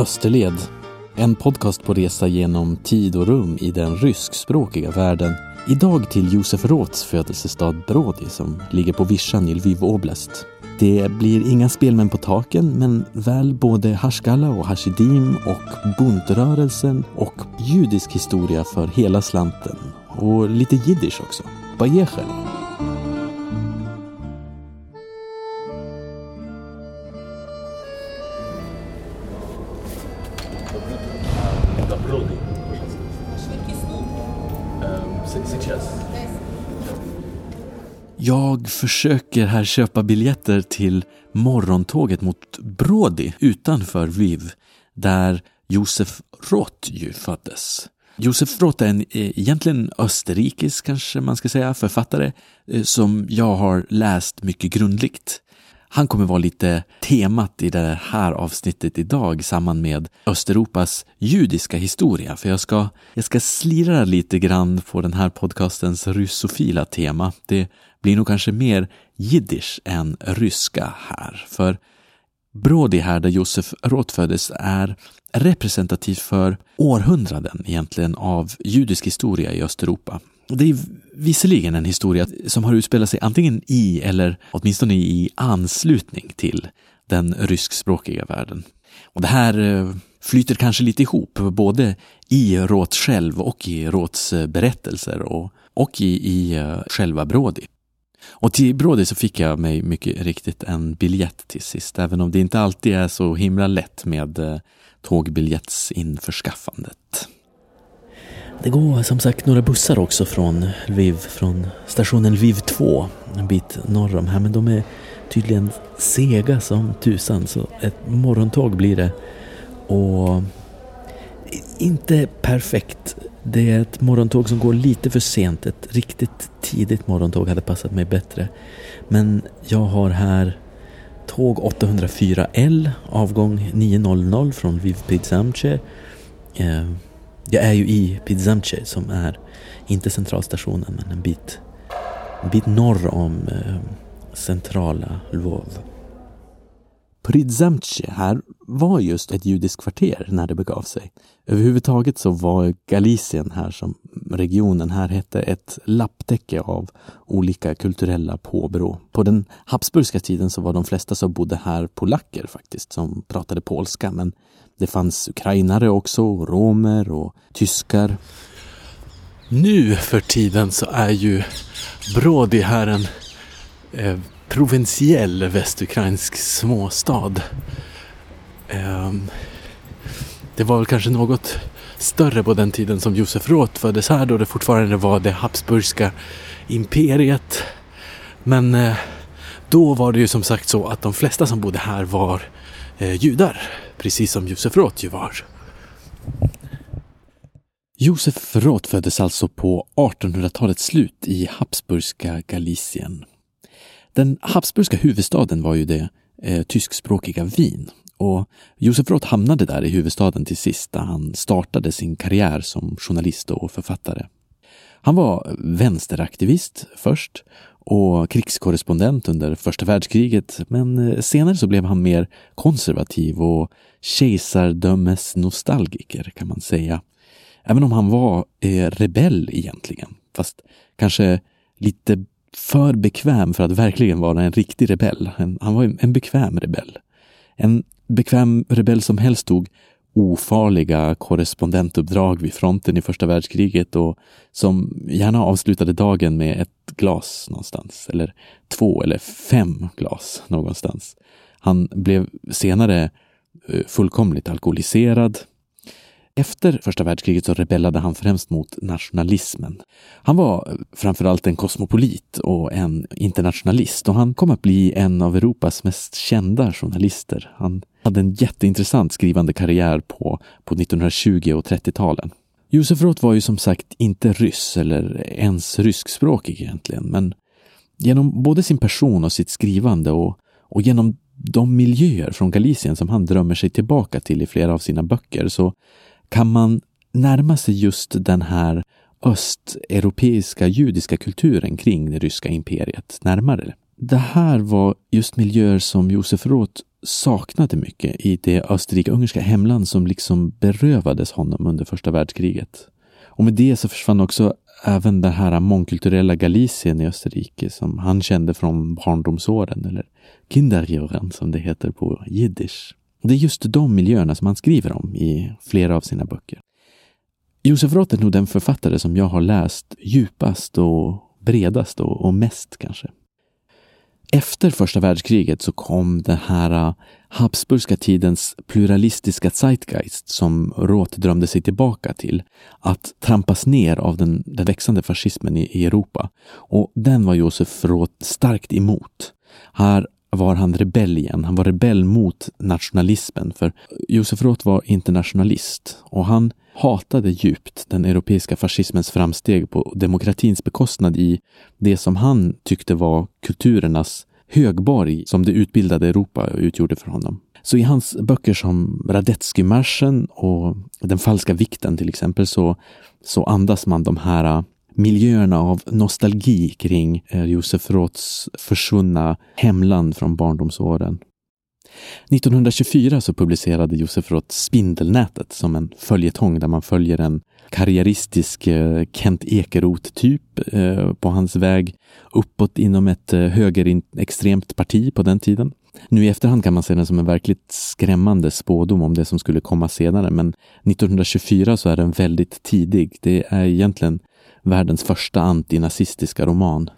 Österled, en podcast på resa genom tid och rum i den ryskspråkiga världen. Idag till Josef Roths födelsestad Brody som ligger på vischan i Lviv Oblast. Det blir inga spelmän på taken, men väl både Hashkala och Hashidim och buntrörelsen och judisk historia för hela slanten. Och lite jiddisch också. Bajechel. Jag försöker här köpa biljetter till morgontåget mot Brody utanför Lviv, där Josef Roth ju föddes. Josef Roth är en eh, egentligen österrikisk, kanske man ska säga, författare eh, som jag har läst mycket grundligt. Han kommer vara lite temat i det här avsnittet idag samman med Östeuropas judiska historia. För jag ska, jag ska slira lite grann på den här podcastens ryssofila tema. Det blir nog kanske mer jiddisch än ryska här. För Brody här där Josef Roth föddes är representativ för århundraden egentligen av judisk historia i Östeuropa. Det är visserligen en historia som har utspelat sig antingen i eller åtminstone i anslutning till den ryskspråkiga världen. Och det här eh, flyter kanske lite ihop, både i Roth själv och i Roths eh, berättelser och, och i, i eh, själva Brody. Och till Brody så fick jag mig mycket riktigt en biljett till sist, även om det inte alltid är så himla lätt med eh, tågbiljettsinförskaffandet. Det går som sagt några bussar också från Lviv, från stationen Lviv 2, en bit norr om här, men de är tydligen sega som tusan, så ett morgontåg blir det. Och inte perfekt. Det är ett morgontåg som går lite för sent. Ett riktigt tidigt morgontåg hade passat mig bättre. Men jag har här tåg 804L, avgång 9.00 från Lviv Pidzamce. Eh, jag är ju i Pidzamce som är inte centralstationen men en bit, en bit norr om eh, centrala Lvov. Pridzamce här var just ett judiskt kvarter när det begav sig. Överhuvudtaget så var Galicien här som regionen här hette ett lapptäcke av olika kulturella påbrå. På den habsburgska tiden så var de flesta som bodde här polacker faktiskt, som pratade polska, men det fanns ukrainare också, romer och tyskar. Nu för tiden så är ju Brody här en eh, provinsiell västukrainsk småstad. Ehm, det var väl kanske något större på den tiden som Josef Roth föddes här då det fortfarande var det habsburgska imperiet. Men eh, då var det ju som sagt så att de flesta som bodde här var eh, judar, precis som Josef Roth ju var. Josef Roth föddes alltså på 1800-talets slut i habsburgska Galicien. Den habsburgska huvudstaden var ju det eh, tyskspråkiga Wien och Josef Roth hamnade där i huvudstaden till sist där han startade sin karriär som journalist och författare. Han var vänsteraktivist först och krigskorrespondent under första världskriget men eh, senare så blev han mer konservativ och kejsardömesnostalgiker kan man säga. Även om han var eh, rebell egentligen, fast kanske lite för bekväm för att verkligen vara en riktig rebell. Han var en bekväm rebell. En bekväm rebell som helst tog ofarliga korrespondentuppdrag vid fronten i första världskriget och som gärna avslutade dagen med ett glas någonstans, eller två eller fem glas någonstans. Han blev senare eh, fullkomligt alkoholiserad. Efter första världskriget så rebellade han främst mot nationalismen. Han var framförallt en kosmopolit och en internationalist och han kom att bli en av Europas mest kända journalister. Han hade en jätteintressant skrivande karriär på, på 1920 och 30-talen. Josef Roth var ju som sagt inte ryss eller ens ryskspråkig egentligen, men genom både sin person och sitt skrivande och, och genom de miljöer från Galicien som han drömmer sig tillbaka till i flera av sina böcker så kan man närma sig just den här östeuropeiska judiska kulturen kring det ryska imperiet närmare. Det här var just miljöer som Josef Roth saknade mycket i det österrike-ungerska hemland som liksom berövades honom under första världskriget. Och med det så försvann också även det här mångkulturella Galicien i Österrike som han kände från barndomsåren, eller Kinderjuren som det heter på jiddisch. Det är just de miljöerna som han skriver om i flera av sina böcker. Josef Roth är nog den författare som jag har läst djupast och bredast och, och mest kanske. Efter första världskriget så kom den här äh, Habsburgska tidens pluralistiska zeitgeist som Roth drömde sig tillbaka till. Att trampas ner av den, den växande fascismen i, i Europa. Och den var Josef Roth starkt emot. Här var han rebell igen. Han var rebell mot nationalismen. För Josef Roth var internationalist och han hatade djupt den europeiska fascismens framsteg på demokratins bekostnad i det som han tyckte var kulturernas högborg som det utbildade Europa utgjorde för honom. Så i hans böcker som Radetzky-marschen och Den falska vikten till exempel så, så andas man de här miljöerna av nostalgi kring eh, Josef Roths försvunna hemland från barndomsåren. 1924 så publicerade Josef Roth Spindelnätet som en följetong där man följer en karriäristisk eh, Kent Ekeroth-typ eh, på hans väg uppåt inom ett högerextremt parti på den tiden. Nu i efterhand kan man se den som en verkligt skrämmande spådom om det som skulle komma senare, men 1924 så är den väldigt tidig. Det är egentligen världens första antinazistiska roman.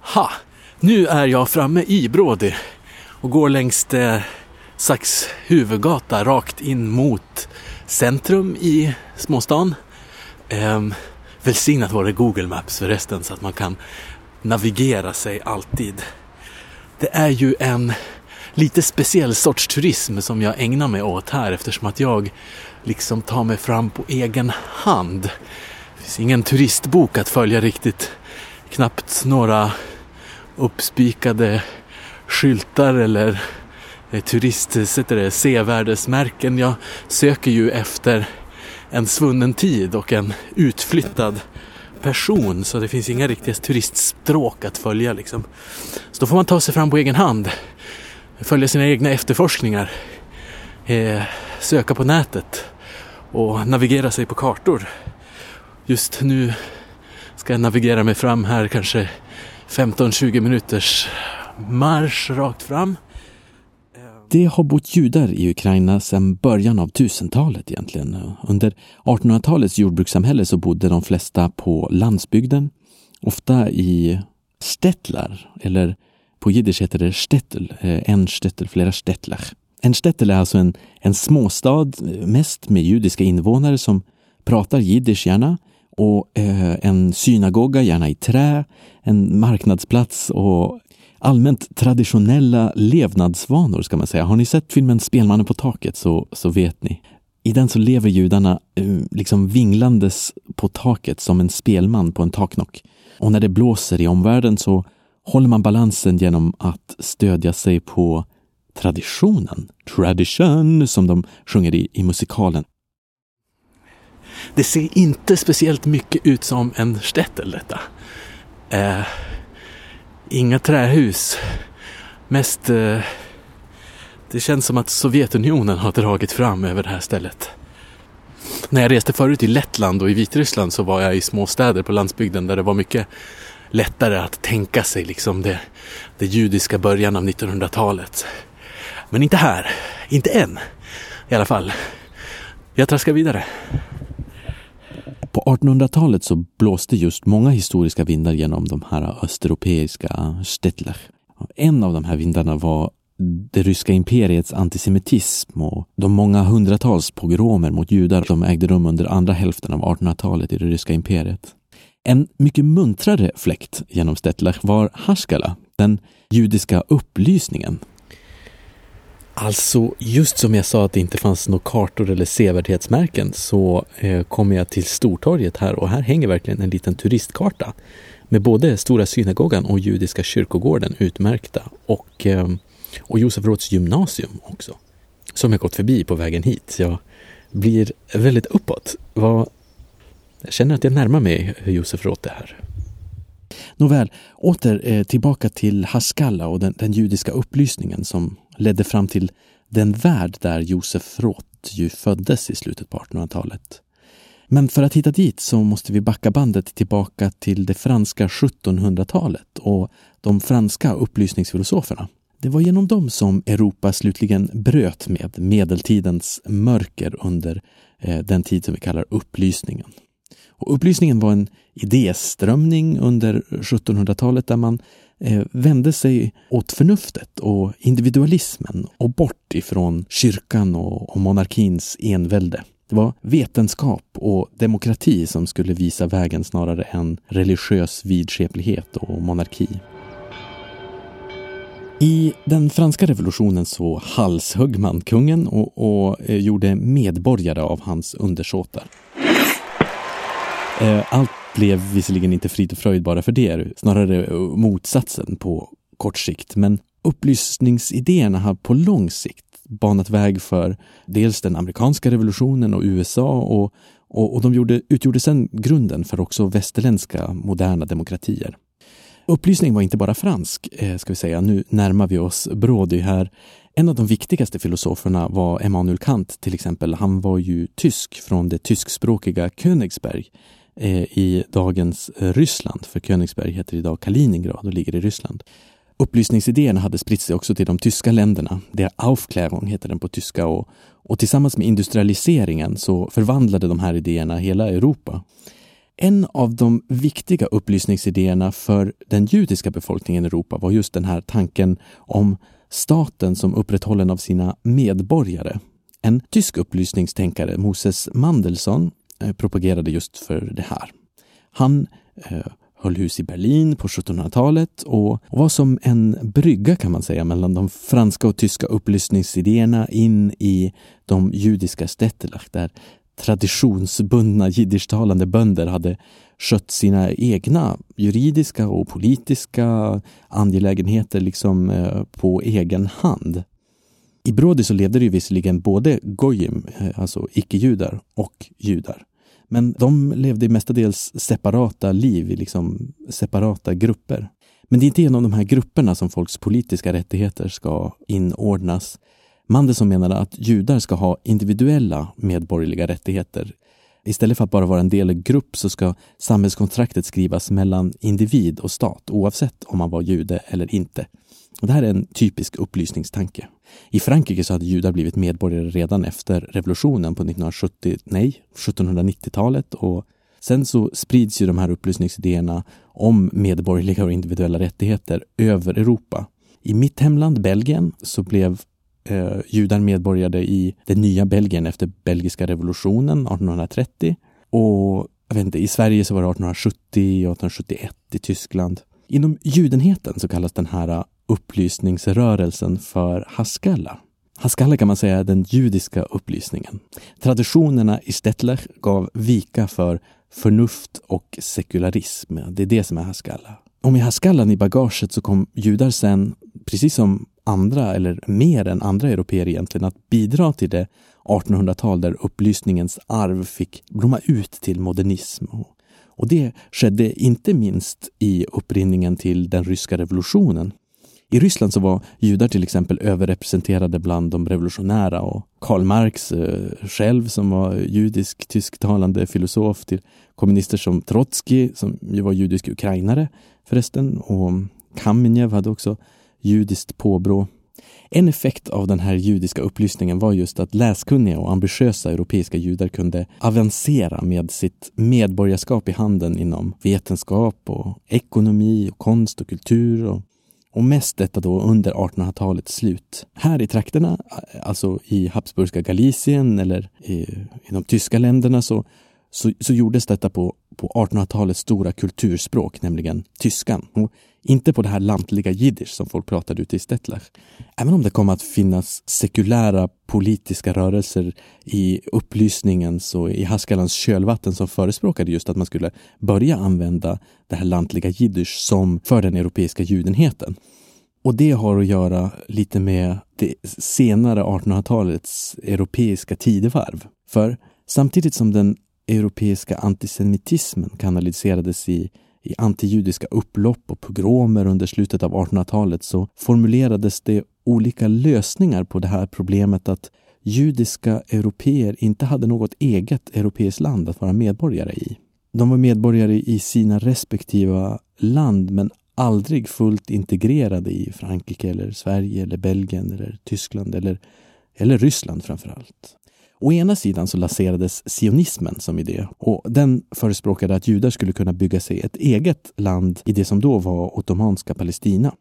Ha! Nu är jag framme i Brody och går längs det Sax huvudgata rakt in mot centrum i småstan. Ehm, välsignat var det Google Maps förresten så att man kan navigera sig alltid. Det är ju en lite speciell sorts turism som jag ägnar mig åt här eftersom att jag liksom tar mig fram på egen hand. Det finns ingen turistbok att följa riktigt. Knappt några uppspikade skyltar eller turist, det, sevärdesmärken. Jag söker ju efter en svunnen tid och en utflyttad person så det finns inga riktiga turiststråk att följa liksom. Så då får man ta sig fram på egen hand, följa sina egna efterforskningar, eh, söka på nätet och navigera sig på kartor. Just nu ska jag navigera mig fram här kanske 15-20 minuters marsch rakt fram. Det har bott judar i Ukraina sedan början av 1000-talet egentligen. Under 1800-talets jordbrukssamhälle så bodde de flesta på landsbygden, ofta i stättlar, eller på jiddisch heter det stettel, eh, en stettel, flera stettlar. En stettel är alltså en, en småstad, eh, mest med judiska invånare som pratar jiddisch gärna och eh, en synagoga, gärna i trä, en marknadsplats och allmänt traditionella levnadsvanor ska man säga. Har ni sett filmen Spelmannen på taket så, så vet ni. I den så lever judarna eh, liksom vinglandes på taket som en spelman på en taknock. Och när det blåser i omvärlden så håller man balansen genom att stödja sig på traditionen. Tradition, som de sjunger i, i musikalen. Det ser inte speciellt mycket ut som en shtetl detta. Eh, inga trähus. Mest... Eh, det känns som att Sovjetunionen har dragit fram över det här stället. När jag reste förut i Lettland och i Vitryssland så var jag i små städer på landsbygden där det var mycket lättare att tänka sig liksom det, det judiska början av 1900-talet. Men inte här. Inte än. I alla fall. Jag traskar vidare. På 1800-talet så blåste just många historiska vindar genom de här östeuropeiska stättler. En av de här vindarna var det ryska imperiets antisemitism och de många hundratals pogromer mot judar som ägde rum under andra hälften av 1800-talet i det ryska imperiet. En mycket muntrare fläkt genom Stettler var Haskala, den judiska upplysningen Alltså, just som jag sa att det inte fanns några kartor eller sevärdhetsmärken så eh, kommer jag till Stortorget här och här hänger verkligen en liten turistkarta med både Stora synagogan och Judiska kyrkogården utmärkta och, eh, och Josef Råds gymnasium också. Som jag gått förbi på vägen hit. Jag blir väldigt uppåt. Vad, jag känner att jag närmar mig Josef Roth här. Nåväl, åter eh, tillbaka till Haskalla och den, den, judiska upplysningen som ledde fram till den värld där Josef Roth ju föddes i slutet på 1800-talet. Men för att hitta dit så måste vi backa bandet tillbaka till det franska 1700-talet och de franska upplysningsfilosoferna. Det var genom dem som Europa slutligen bröt med medeltidens mörker under eh, den tid som vi kallar upplysningen. Och upplysningen var en idéströmning under 1700-talet där man Eh, vände sig åt förnuftet och individualismen och bort ifrån kyrkan och, och monarkins envälde. Det var vetenskap och demokrati som skulle visa vägen snarare än religiös vidskeplighet och monarki. I den franska revolutionen så halshögg man kungen och, och eh, gjorde medborgare av hans undersåtar. Eh, allt blev visserligen inte frid och fröjd bara för det, snarare eh, motsatsen på kort sikt. Men upplysningsidéerna har på lång sikt banat väg för dels den amerikanska revolutionen och USA och, och, och de gjorde, utgjorde sedan grunden för också västerländska moderna demokratier. Upplysning var inte bara fransk, eh, ska vi säga. Nu närmar vi oss Brody här. En av de viktigaste filosoferna var Emanuel Kant till exempel. Han var ju tysk från det tyskspråkiga Königsberg Eh, i dagens eh, Ryssland, för Königsberg heter idag Kaliningrad och ligger i Ryssland. Upplysningsidéerna hade spritt sig också till de tyska länderna. Der Aufklärung heter den på tyska och, och tillsammans med industrialiseringen så förvandlade de här idéerna hela Europa. En av de viktiga upplysningsidéerna för den judiska befolkningen i Europa var just den här tanken om staten som upprätthållen av sina medborgare. En tysk upplysningstänkare, Moses Mandelson, Eh, propagerade just för det här. Han eh, höll hus i Berlin på 1700-talet och var som en brygga kan man säga mellan de franska och tyska upplysningsidéerna in i de judiska stettelach där traditionsbundna jiddischtalande bönder hade skött sina egna juridiska och politiska angelägenheter liksom eh, på egen hand. I Brody så levde det ju visserligen både gojim, eh, alltså icke-judar, och judar. Men de levde mestadels separata liv i liksom separata grupper. Men det är inte genom de här grupperna som folks politiska rättigheter ska inordnas. Mandelson menade att judar ska ha individuella medborgerliga rättigheter. Istället för att bara vara en del i grupp så ska samhällskontraktet skrivas mellan individ och stat oavsett om man var jude eller inte. Det här är en typisk upplysningstanke. I Frankrike så hade judar blivit medborgare redan efter revolutionen på 1970, nej, 1790-talet och sen så sprids ju de här upplysningsidéerna om medborgerliga och individuella rättigheter över Europa. I mitt hemland Belgien så blev eh, judar medborgare i det nya Belgien efter belgiska revolutionen 1830 och jag vet inte, i Sverige så var det 1870 och 1871 i Tyskland. Inom judenheten så kallas den här upplysningsrörelsen för Haskalah. Haskalah kan man säga är den judiska upplysningen. Traditionerna i Stettler gav vika för förnuft och sekularism. Det är det som är Haskalah. Och med Haskallan i bagaget så kom judar sen, precis som andra, eller mer än andra europeer egentligen, att bidra till det 1800-tal där upplysningens arv fick blomma ut till modernism. Och det skedde inte minst i upprinningen till den ryska revolutionen i Ryssland så var judar till exempel överrepresenterade bland de revolutionära och Karl Marx eh, själv som var judisk tysktalande filosof till kommunister som Trotskij som ju var judisk ukrainare förresten och Kamenev hade också judiskt påbrå. En effekt av den här judiska upplysningen var just att läskunniga och ambitiösa europeiska judar kunde avancera med sitt medborgarskap i handen inom vetenskap och ekonomi och konst och kultur och och mest detta då under 1800-talets slut. Här i trakterna, alltså i Habsburgska Galicien eller i, i de tyska länderna så, så, så gjordes detta på, på 1800-talets stora kulturspråk, nämligen tyskan. Och inte på det här lantliga jiddisch som folk pratade ute i Stettlach. Även om det kom att finnas sekulära politiska rörelser i upplysningens och i Haskalans kölvatten som förespråkade just att man skulle börja använda det här lantliga jiddisch som för den europeiska judenheten. Och det har att göra lite med det senare 1800-talets europeiska tidevarv. För samtidigt som den europeiska antisemitismen kanaliserades i i antijudiska upplopp och pogromer under slutet av 1800-talet så formulerades det olika lösningar på det här problemet att judiska europeer inte hade något eget europeiskt land att vara medborgare i. De var medborgare i sina respektiva land men aldrig fullt integrerade i Frankrike eller Sverige eller Belgien eller Tyskland eller, eller Ryssland framför allt. Å ena sidan så lanserades sionismen som idé och den förespråkade att judar skulle kunna bygga sig ett eget land i det som då var ottomanska Palestina.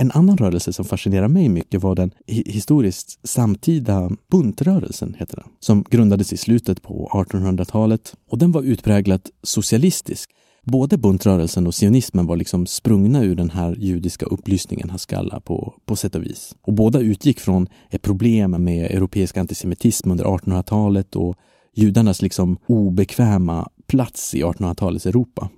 En annan rörelse som fascinerar mig mycket var den historiskt samtida buntrörelsen, heter den, som grundades i slutet på 1800-talet och den var utpräglat socialistisk. Både buntrörelsen och sionismen var liksom sprungna ur den här judiska upplysningen Haskalla på, på sätt och vis. Och båda utgick från ett problem med europeisk antisemitism under 1800-talet och judarnas liksom obekväma plats i 1800-talets Europa.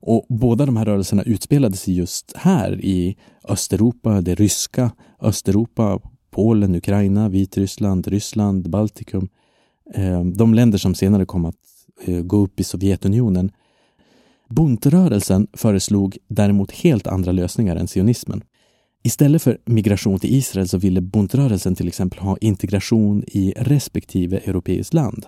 Och båda de här rörelserna utspelade sig just här i Östeuropa, det ryska Östeuropa, Polen, Ukraina, Vitryssland, Ryssland, Baltikum. Eh, de länder som senare kom att eh, gå upp i Sovjetunionen. Buntrörelsen föreslog däremot helt andra lösningar än sionismen. Istället för migration till Israel så ville buntrörelsen till exempel ha integration i respektive europeiskt land.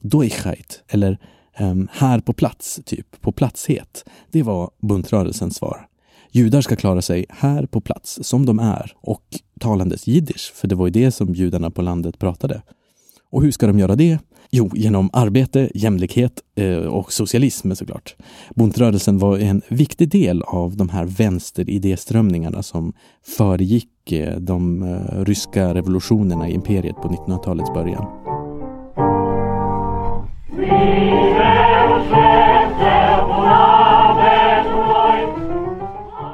Doichheit, eller um, här på plats, typ, på platshet. Det var buntrörelsens svar. Judar ska klara sig här på plats, som de är, och talandes jiddisch, för det var ju det som judarna på landet pratade. Och hur ska de göra det? Jo, genom arbete, jämlikhet eh, och socialism såklart. Buntrörelsen var en viktig del av de här vänsteridéströmningarna som föregick eh, de eh, ryska revolutionerna i imperiet på 1900-talets början.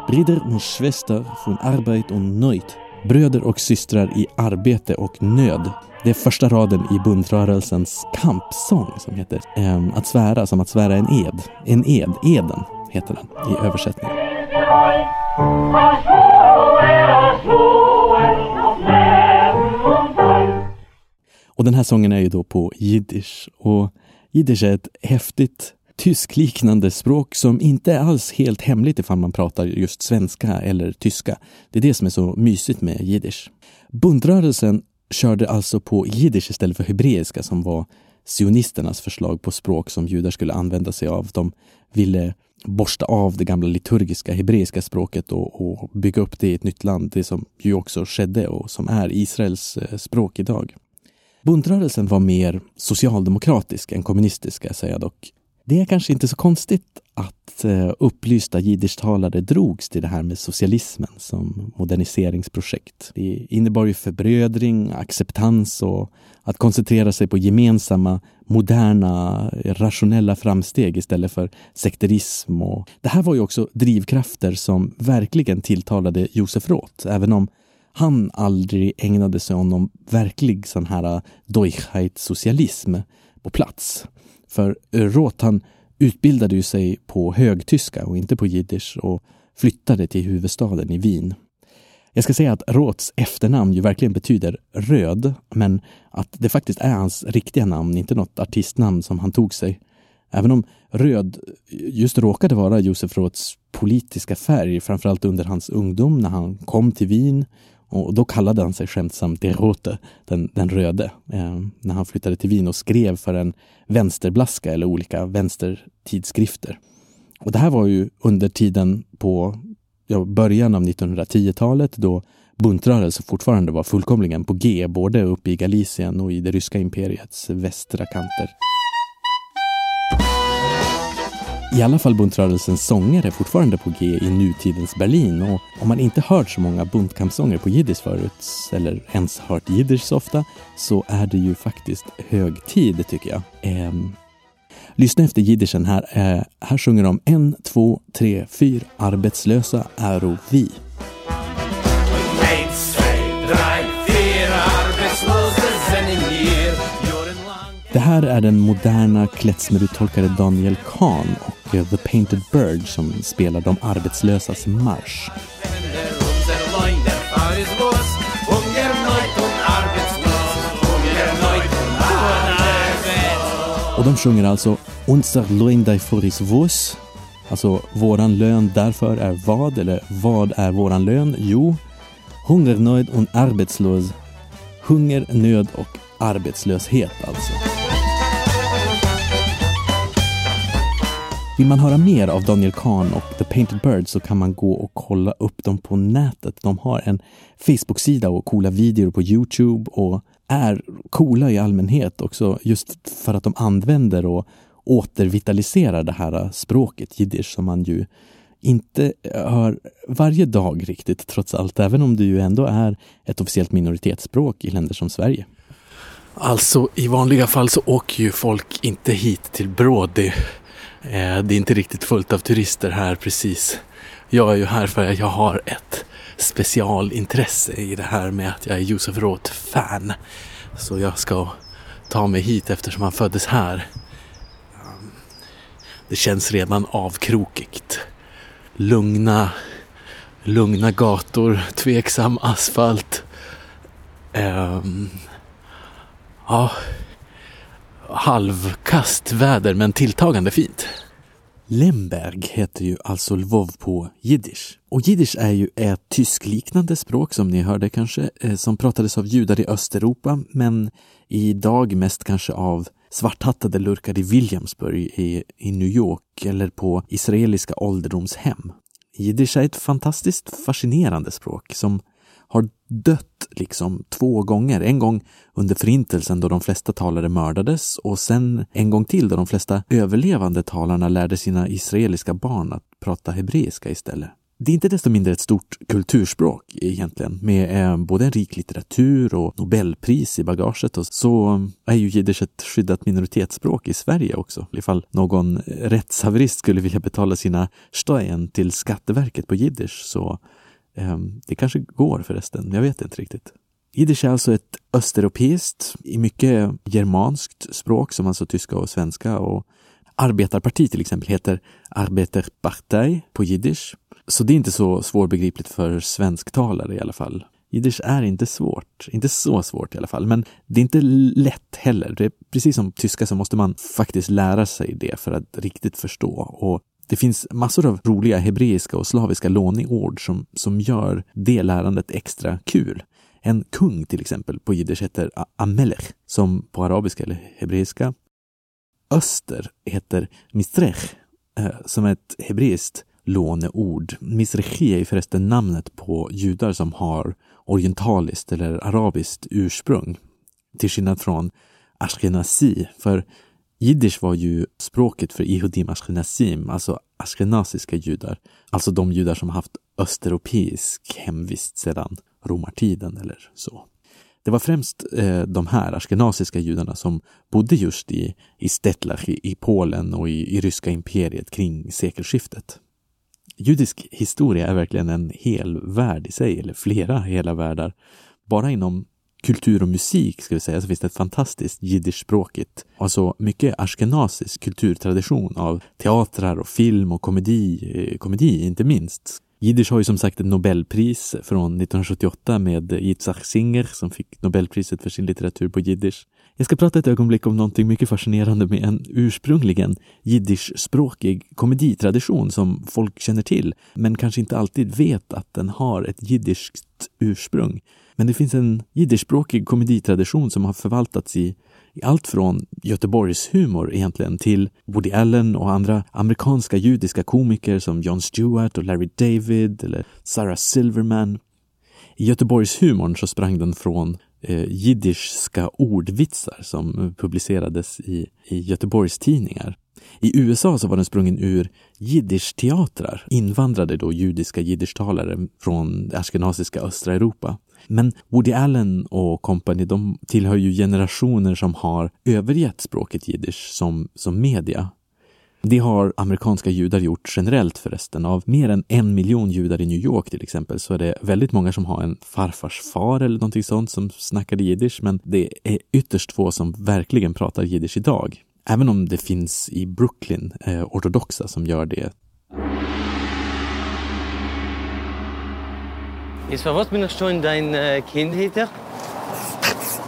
Brüder und Schwester von Arbeit und neut Bröder och systrar i arbete och nöd. Det är första raden i buntrörelsens kampsång som heter eh, Att svära som att svära en ed. En ed, eden heter den i översättning. Och den här sången är ju då på jiddisch och jiddisch är ett häftigt tyskliknande språk som inte är alls helt hemligt ifall man pratar just svenska eller tyska. Det är det som är så mysigt med jiddisch. Buntrörelsen körde alltså på jiddisch istället för hebreiska som var sionisternas förslag på språk som judar skulle använda sig av. De ville borsta av det gamla liturgiska hebreiska språket och, och bygga upp det i ett nytt land, det som ju också skedde och som är Israels eh, språk idag. Buntrörelsen var mer socialdemokratisk än kommunistisk, ska jag säga dock. Det är kanske inte så konstigt att eh, upplysta jiddischtalare drogs till det här med socialismen som moderniseringsprojekt. Det innebar ju förbrödring, acceptans och att koncentrera sig på gemensamma, moderna, rationella framsteg istället för sekterism. Och det här var ju också drivkrafter som verkligen tilltalade Josef Roth, även om han aldrig ägnade sig åt någon verklig sån här eh, Deutschheit-socialism på plats. För eh, Roth utbildade ju sig på högtyska och inte på jiddisch och flyttade till huvudstaden i Wien. Jag ska säga att Roths efternamn ju verkligen betyder röd, men att det faktiskt är hans riktiga namn, inte något artistnamn som han tog sig. Även om röd just råkade vara Josef Roths politiska färg, framförallt under hans ungdom när han kom till Wien och då kallade han sig skämtsamt Derote, den, den röde, eh, när han flyttade till Wien och skrev för en vänsterblaska eller olika vänstertidskrifter. Och det här var ju under tiden på ja, början av 1910-talet då buntrörelse fortfarande var fullkomligen på G, både uppe i Galicien och i det ryska imperiets västra kanter. I alla fall buntrörelsens sångare är fortfarande på G i nutidens Berlin och om man inte hört så många buntkampsånger på jiddisch förut, eller ens hört jiddisch så ofta, så är det ju faktiskt hög tid tycker jag. Eh, lyssna efter jiddischen här. Eh, här sjunger de en, två, tre, fyra arbetslösa äro vi. Här är den moderna klezmeruttolkare Daniel Kahn och eh, The Painted Bird som spelar De arbetslösas marsch. Och de sjunger alltså Unser Loindai Foris Vos Alltså, våran lön därför är vad? Eller vad är våran lön? Jo, hungernöd und arbetslös. Hunger, nöd och arbetslöshet alltså. Vill man höra mer av Daniel Kahn och The Painted Bird så kan man gå och kolla upp dem på nätet. De har en Facebook-sida och coola videor på Youtube och är coola i allmänhet också just för att de använder och återvitaliserar det här språket jiddisch som man ju inte eh, hör varje dag riktigt trots allt, även om det ju ändå är ett officiellt minoritetsspråk i länder som Sverige. Alltså i vanliga fall så åker ju folk inte hit till Brody. Eh, det är inte riktigt fullt av turister här precis. Jag är ju här för att jag har ett specialintresse i det här med att jag är Josef Roth-fan. Så jag ska ta mig hit eftersom han föddes här. Eh, det känns redan avkrokigt. Lugna, lugna gator, tveksam asfalt. Um, ja, halvkast väder men tilltagande fint. Lemberg heter ju alltså Lvov på jiddisch. Och jiddisch är ju ett tyskliknande språk som ni hörde kanske, eh, som pratades av judar i Östeuropa, men idag mest kanske av svarthattade lurkar i Williamsburg i, i New York eller på israeliska ålderdomshem. Jiddisch är ett fantastiskt fascinerande språk som dött liksom två gånger. En gång under förintelsen då de flesta talare mördades och sen en gång till då de flesta överlevande talarna lärde sina israeliska barn att prata hebreiska istället. Det är inte desto mindre ett stort kulturspråk egentligen med eh, både en rik litteratur och Nobelpris i bagaget och så är ju jiddisch ett skyddat minoritetsspråk i Sverige också. Ifall någon rättshaverist skulle vilja betala sina steuern till Skatteverket på jiddisch så Ehm, det kanske går förresten, jag vet inte riktigt. Jiddisch är alltså ett östeuropeiskt, i mycket germanskt språk som alltså tyska och svenska och arbetarparti till exempel heter Arbeiterpartei på jiddisch så det är inte så svårbegripligt för svensktalare i alla fall. Jiddisch är inte svårt, inte så svårt i alla fall, men det är inte lätt heller. Det är precis som tyska så måste man faktiskt lära sig det för att riktigt förstå. Och det finns massor av roliga hebreiska och slaviska låneord som, som gör det lärandet extra kul. En kung till exempel på jiddisch heter Amelech, som på arabiska eller hebreiska. Öster heter Mistrech, eh, som är ett hebreiskt låneord. Misrechi är förresten namnet på judar som har orientaliskt eller arabiskt ursprung. Till skillnad från ashkenazi, för jiddisch var ju språket för Ihudim ashkenazim, alltså ashkenaziska judar. Alltså de judar som haft östeuropeisk hemvist sedan romartiden eller så. Det var främst eh, de här ashkenaziska judarna som bodde just i, i Stetlach i, i Polen och i, i ryska imperiet kring sekelskiftet judisk historia är verkligen en hel värld i sig, eller flera hela världar. Bara inom kultur och musik ska vi säga så finns det ett fantastiskt jiddischspråkigt, alltså mycket ashkenazisk kulturtradition av teatrar och film och komedi, eh, komedi inte minst. Jiddisch har ju som sagt ett Nobelpris från 1978 med Yitzhak Singer som fick Nobelpriset för sin litteratur på jiddisch. Jag ska prata ett ögonblick om någonting mycket fascinerande med en ursprungligen jiddischspråkig komeditradition som folk känner till, men kanske inte alltid vet att den har ett jiddiskt ursprung. Men det finns en jiddischspråkig komeditradition som har förvaltats i, i allt från Göteborgs humor egentligen till Woody Allen och andra amerikanska judiska komiker som Jon Stewart och Larry David eller Sarah Silverman. I Göteborgshumorn så sprang den från eh, jiddischska ordvitsar som publicerades i, i Göteborgs tidningar. I USA så var den sprungen ur jiddischteatrar, invandrade då judiska jiddischtalare från det askenasiska östra Europa. Men Woody Allen och kompani, de tillhör ju generationer som har övergett språket jiddisch som, som media. Det har amerikanska judar gjort generellt förresten. Av mer än en miljon judar i New York till exempel så är det väldigt många som har en farfars far eller någonting sånt som snackade jiddisch men det är ytterst få som verkligen pratar jiddisch idag. Även om det finns i Brooklyn eh, ortodoxa som gör det. Ist was bin ich schon dein äh, Kind heter?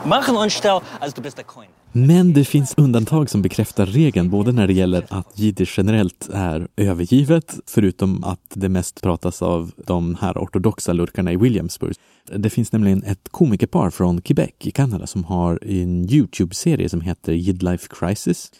Machen uns stau, als du bist der Coin. Men det finns undantag som bekräftar regeln, både när det gäller att jiddisch generellt är övergivet, förutom att det mest pratas av de här ortodoxa lurkarna i Williamsburg. Det finns nämligen ett komikerpar från Quebec i Kanada som har en Youtube-serie som heter Jidlife Crisis.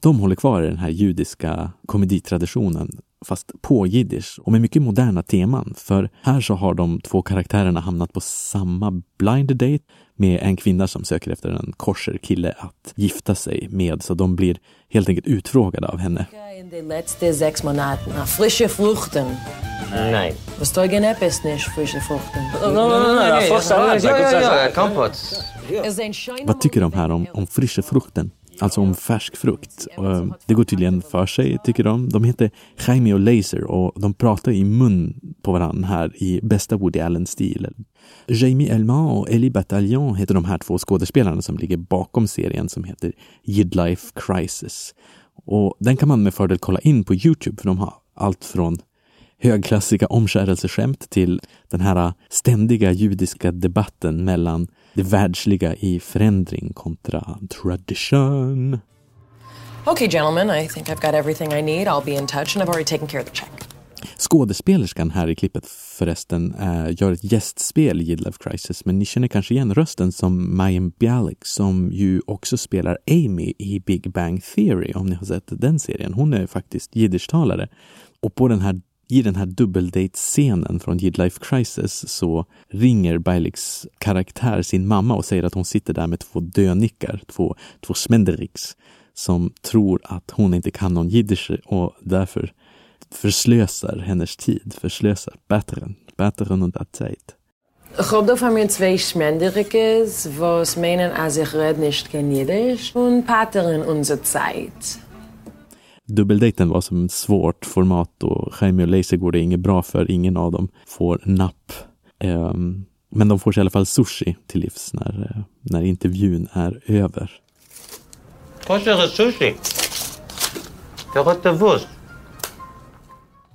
De håller kvar i den här judiska komeditraditionen fast på jiddisch och med mycket moderna teman. För här så har de två karaktärerna hamnat på samma blind date med en kvinna som söker efter en korser kille att gifta sig med. Så de blir helt enkelt utfrågade av henne. In de letzte frische. Was nicht frische Vad tycker de här om, om frische frukten? Alltså om färsk frukt. Eh, det går tydligen för sig, tycker de. De heter Jaime och Laser och de pratar i mun på varandra här i bästa Woody Allen-stil. Jamie Elman och Elie Bataljon heter de här två skådespelarna som ligger bakom serien som heter Jidlife Crisis. Och den kan man med fördel kolla in på Youtube för de har allt från högklassiga omskärelseskämt till den här eh, ständiga judiska debatten mellan det världsliga i förändring kontra tradition. Okay, gentlemen, I think I've got everything I need. I'll be in touch and I've already taken care of the check. Skådespelerskan här i klippet förresten eh, gör ett gästspel i Jidlife Crisis men ni känner kanske igen rösten som Mayim Bialik som ju också spelar Amy i Big Bang Theory om ni har sett den serien. Hon är faktiskt jiddischtalare. Och på den här i den här dubbeldate-scenen från Jidlife Crisis så ringer Bialiks karaktär sin mamma och säger att hon sitter där med två dönickar, två, två smenderiks som tror att hon inte kan någon jiddisch och därför förslösar hennes tid, förslösar bättre, bättre under dat tijd. Ich hab da von mir zwei Schmenderikes, was meinen, als ich red nicht kein Jiddisch und patern unsere Zeit. Dubbeldejten var som ett svårt format och Jaime och Laser går det inget bra för. Ingen av dem får napp. Ehm, men de får sig i alla fall sushi till livs när, eh, när intervjun är över. Kosher sushi. Wusst.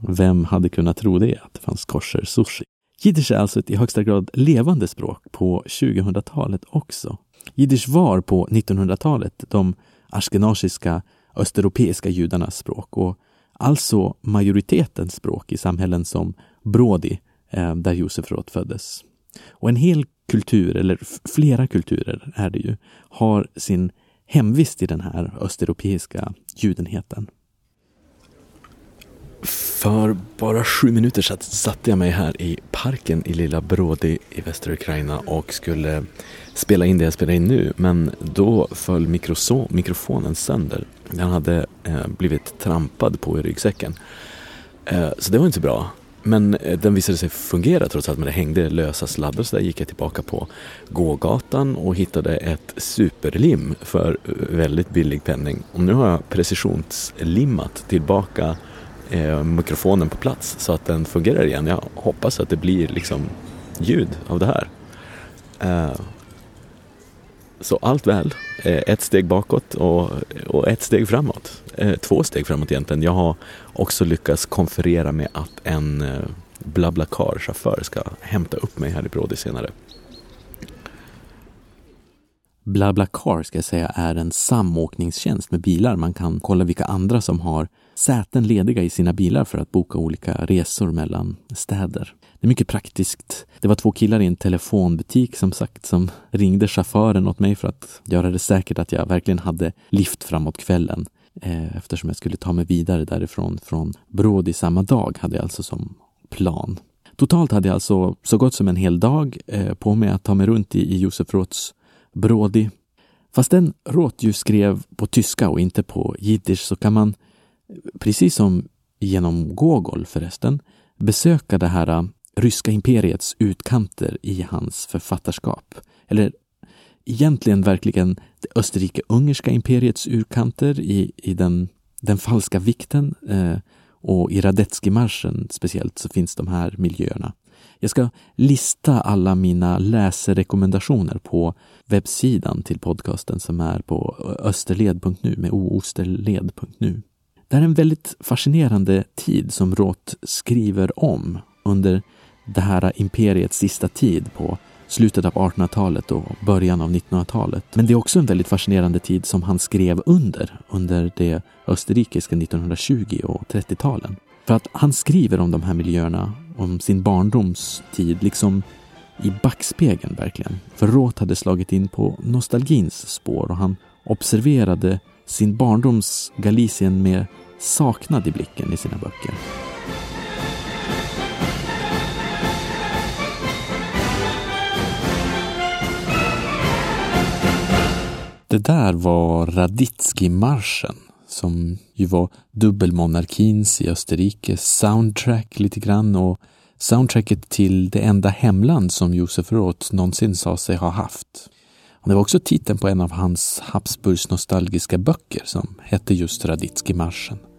Vem hade kunnat tro det, att det fanns kosher sushi? Jiddisch är alltså ett i högsta grad levande språk på 2000-talet också. Jiddisch var på 1900-talet de ashkenaziska östeuropeiska judarnas språk och alltså majoritetens språk i samhällen som Brody, eh, där Josef Roth föddes. Och en hel kultur, eller flera kulturer är det ju, har sin hemvist i den här östeuropeiska judenheten. För bara sju minuter sedan satte jag mig här i parken i lilla Brody i västra Ukraina och skulle spela in det jag spelar in nu. Men då föll mikrofonen sönder. Den hade eh, blivit trampad på i ryggsäcken. Eh, så det var inte så bra. Men eh, den visade sig fungera trots allt, men det hängde lösa sladdar så där gick jag tillbaka på gågatan och hittade ett superlim för eh, väldigt billig penning. Och nu har jag precisionslimmat tillbaka eh, mikrofonen på plats så att den fungerar igen. Jag hoppas att det blir liksom ljud av det här. Eh, så allt väl. Eh, ett steg bakåt och, och ett steg framåt. Eh, två steg framåt egentligen. Jag har också lyckats konferera med att en eh, Blablacar-chaufför ska hämta upp mig här i Brody senare. Blablacar ska jag säga är en samåkningstjänst med bilar. Man kan kolla vilka andra som har säten lediga i sina bilar för att boka olika resor mellan städer. Det är mycket praktiskt. Det var två killar i en telefonbutik som sagt som ringde chauffören åt mig för att göra det säkert att jag verkligen hade lift framåt kvällen. Eh, eftersom jag skulle ta mig vidare därifrån från Brody samma dag hade jag alltså som plan. Totalt hade jag alltså så gott som en hel dag eh, på mig att ta mig runt i, i Josef Roths Brody. Fastän Roth ju skrev på tyska och inte på jiddisch så kan man, precis som genom Gogol förresten, besöka det här äh, ryska imperiets utkanter i hans författarskap. Eller egentligen verkligen det österrike-ungerska imperiets utkanter i, i den, den falska vikten eh, och i Radetzky-marschen speciellt så finns de här miljöerna. Jag ska lista alla mina läserekommendationer på webbsidan till podcasten som är på österled.nu med oosterled.nu. Det är en väldigt fascinerande tid som Roth skriver om under det här imperiets sista tid på slutet av 1800-talet och början av 1900-talet. Men det är också en väldigt fascinerande tid som han skrev under, under det österrikiska 1920 och 30-talen. För att han skriver om de här miljöerna, om sin barndomstid, liksom i backspegeln verkligen. För Roth hade slagit in på nostalgins spår och han observerade sin barndoms Galicien med saknad i blicken i sina böcker. Det där var Raditsky-marschen som ju var dubbelmonarkins i Österrike soundtrack lite grann och soundtracket till det enda hemland som Josef Roth någonsin sa sig ha haft. Och det var också titeln på en av hans Habsburgs nostalgiska böcker som hette just Raditsky-marschen.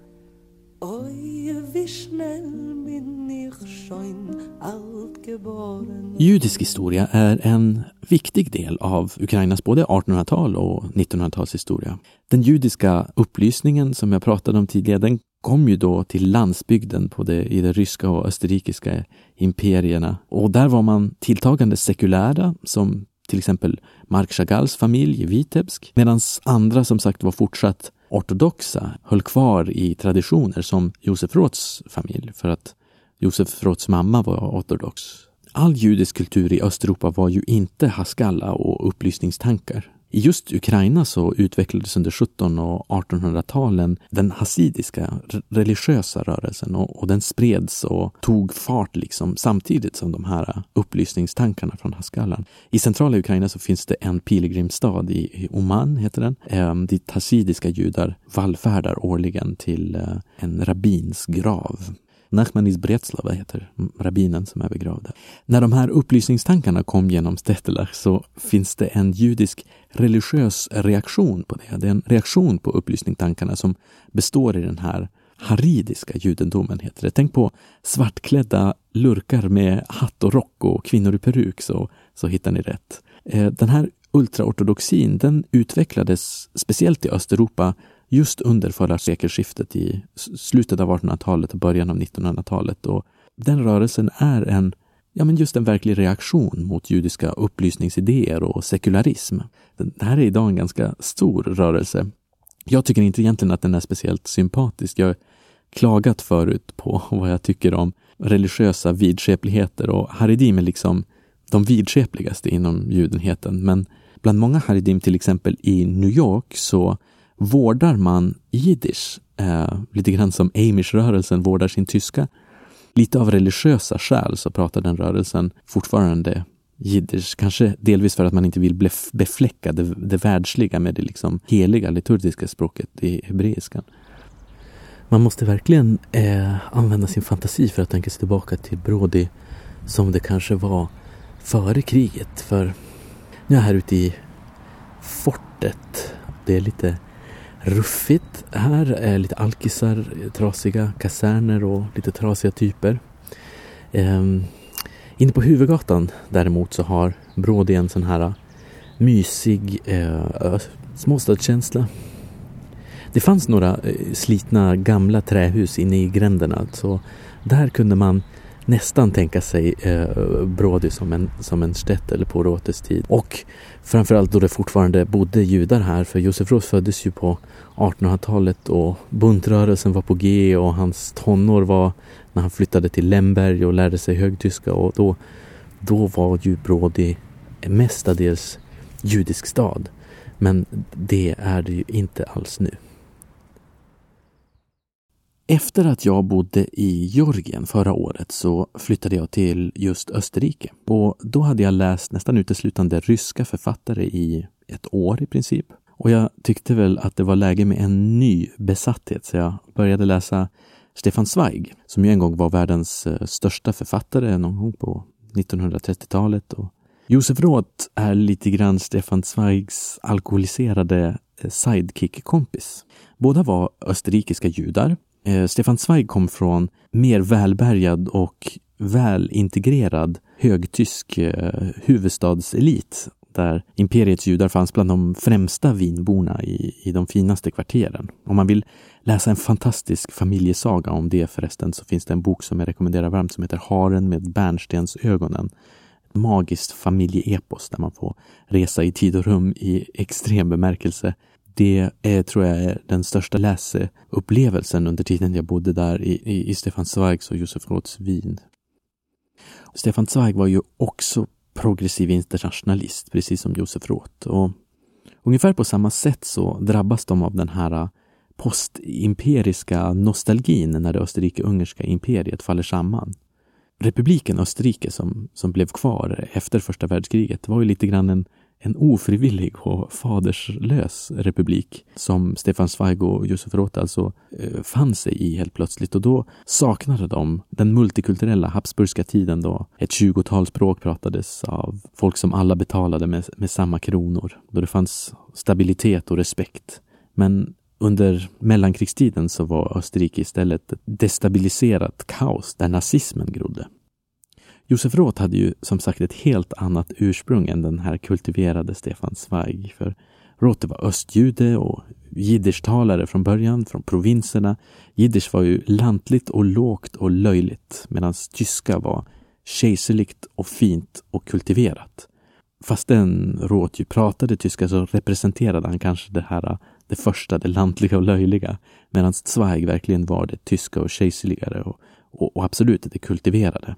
Judisk historia är en viktig del av Ukrainas både 1800-tal och 1900-talshistoria. Den judiska upplysningen som jag pratade om tidigare, den kom ju då till landsbygden på det, i de ryska och österrikiska imperierna. Och där var man tilltagande sekulära, som till exempel Mark Chagalls familj i Vitebsk, medan andra som sagt var fortsatt ortodoxa, höll kvar i traditioner som Josef Roths familj, för att Josef Roths mamma var ortodox. All judisk kultur i Östeuropa var ju inte Haskalla och upplysningstankar. I just Ukraina så utvecklades under 1700 och 1800-talen den hasidiska religiösa rörelsen och, och, den spreds och tog fart liksom samtidigt som de här upplysningstankarna från Haskallan. I centrala Ukraina så finns det en pilgrimsstad i Oman, heter den, eh, dit hasidiska judar vallfärdar årligen till eh, en rabbins grav. Nachman iz Breslava heter rabbinen som är begravd När de här upplysningstankarna kom genom Stettelach så finns det en judisk religiös reaktion på det. Det är en reaktion på upplysningstankarna som består i den här haridiska judendomen, heter det. Tänk på svartklädda lurkar med hatt och rock och kvinnor i peruk så, så hittar ni rätt. Eh, den här ultraortodoxin den utvecklades speciellt i Östeuropa just under förra sekelskiftet i slutet av 1800-talet och början av 1900-talet. Och den rörelsen är en, ja men just en verklig reaktion mot judiska upplysningsidéer och sekularism. Det här är idag en ganska stor rörelse. Jag tycker inte egentligen att den är speciellt sympatisk. Jag har klagat förut på vad jag tycker om religiösa vidskepligheter och haridim är liksom de vidskepligaste inom judenheten. Men bland många haridim, till exempel i New York, så vårdar man jiddisch, eh, lite grann som Amish-rörelsen vårdar sin tyska. Lite av religiösa skäl så pratar den rörelsen fortfarande jiddisch, kanske delvis för att man inte vill befläcka det, det världsliga med det liksom heliga liturgiska språket i hebreiskan. Man måste verkligen eh, använda sin fantasi för att tänka sig tillbaka till Brody som det kanske var före kriget. För nu är jag här ute i fortet. Det är lite ruffigt här. Är lite alkisar, trasiga kaserner och lite trasiga typer. Um, inne på huvudgatan däremot så har Brody en sån här eh, mysig eh, småstadskänsla. Det fanns några eh, slitna gamla trähus inne i gränderna så alltså. där kunde man nästan tänka sig eh, Brody som en, som en stättel på Rotes tid. Och framförallt då det fortfarande bodde judar här, för Josef Roth föddes ju på 1800-talet och buntrörelsen var på G och hans tonår var när han flyttade till Lemberg och lärde sig högtyska och då, då var ju Brody mestadels judisk stad. Men det är det ju inte alls nu. Efter att jag bodde i Georgien förra året så flyttade jag till just Österrike. Och då hade jag läst nästan uteslutande ryska författare i ett år i princip. Och jag tyckte väl att det var läge med en ny besatthet så jag började läsa Stefan Zweig, som ju en gång var världens eh, största författare någon gång på 1930-talet. Och Josef Roth är lite grann Stefan Zweigs alkoholiserade eh, sidekick-kompis. Båda var österrikiska judar Eh, Stefan Zweig kom från mer välbärgad och välintegrerad högtysk eh, huvudstadselit där imperiets judar fanns bland de främsta vinborna i, i de finaste kvarteren. Om man vill läsa en fantastisk familjesaga om det förresten så finns det en bok som jag rekommenderar varmt som heter Haren med bärnstensögonen. Ett magiskt familjeepos där man får resa i tid och rum i extrem bemärkelse. Det är, tror jag, är den största läseupplevelsen under tiden jag bodde där i, i, i Stefan Zweigs och Josef Roths Wien. Stefan Zweig var ju också progressiv internationalist, precis som Josef Roth. Och ungefär på samma sätt så drabbas de av den här postimperiska nostalgin när det österrike-ungerska imperiet faller samman. Republiken Österrike som, som blev kvar efter första världskriget var ju lite grann en, en ofrivillig och faderslös republik som Stefan Zweig och Josef Roth alltså eh, fann sig i helt plötsligt och då saknade de den multikulturella Habsburgska tiden då ett tjugotal språk pratades av folk som alla betalade med, med samma kronor, då det fanns stabilitet och respekt. Men under mellankrigstiden så var Österrike istället ett destabiliserat kaos där nazismen grodde. Josef Roth hade ju som sagt ett helt annat ursprung än den här kultiverade Stefan Zweig. För Roth var östjude och jiddischtalare från början, från provinserna. Jiddisch var ju lantligt och lågt och löjligt medan tyska var kejserligt och fint och kultiverat. Fastän Roth ju pratade tyska så representerade han kanske det här det första, det lantliga och löjliga, medan Zweig verkligen var det tyska och kejserligare och, och, och absolut det kultiverade.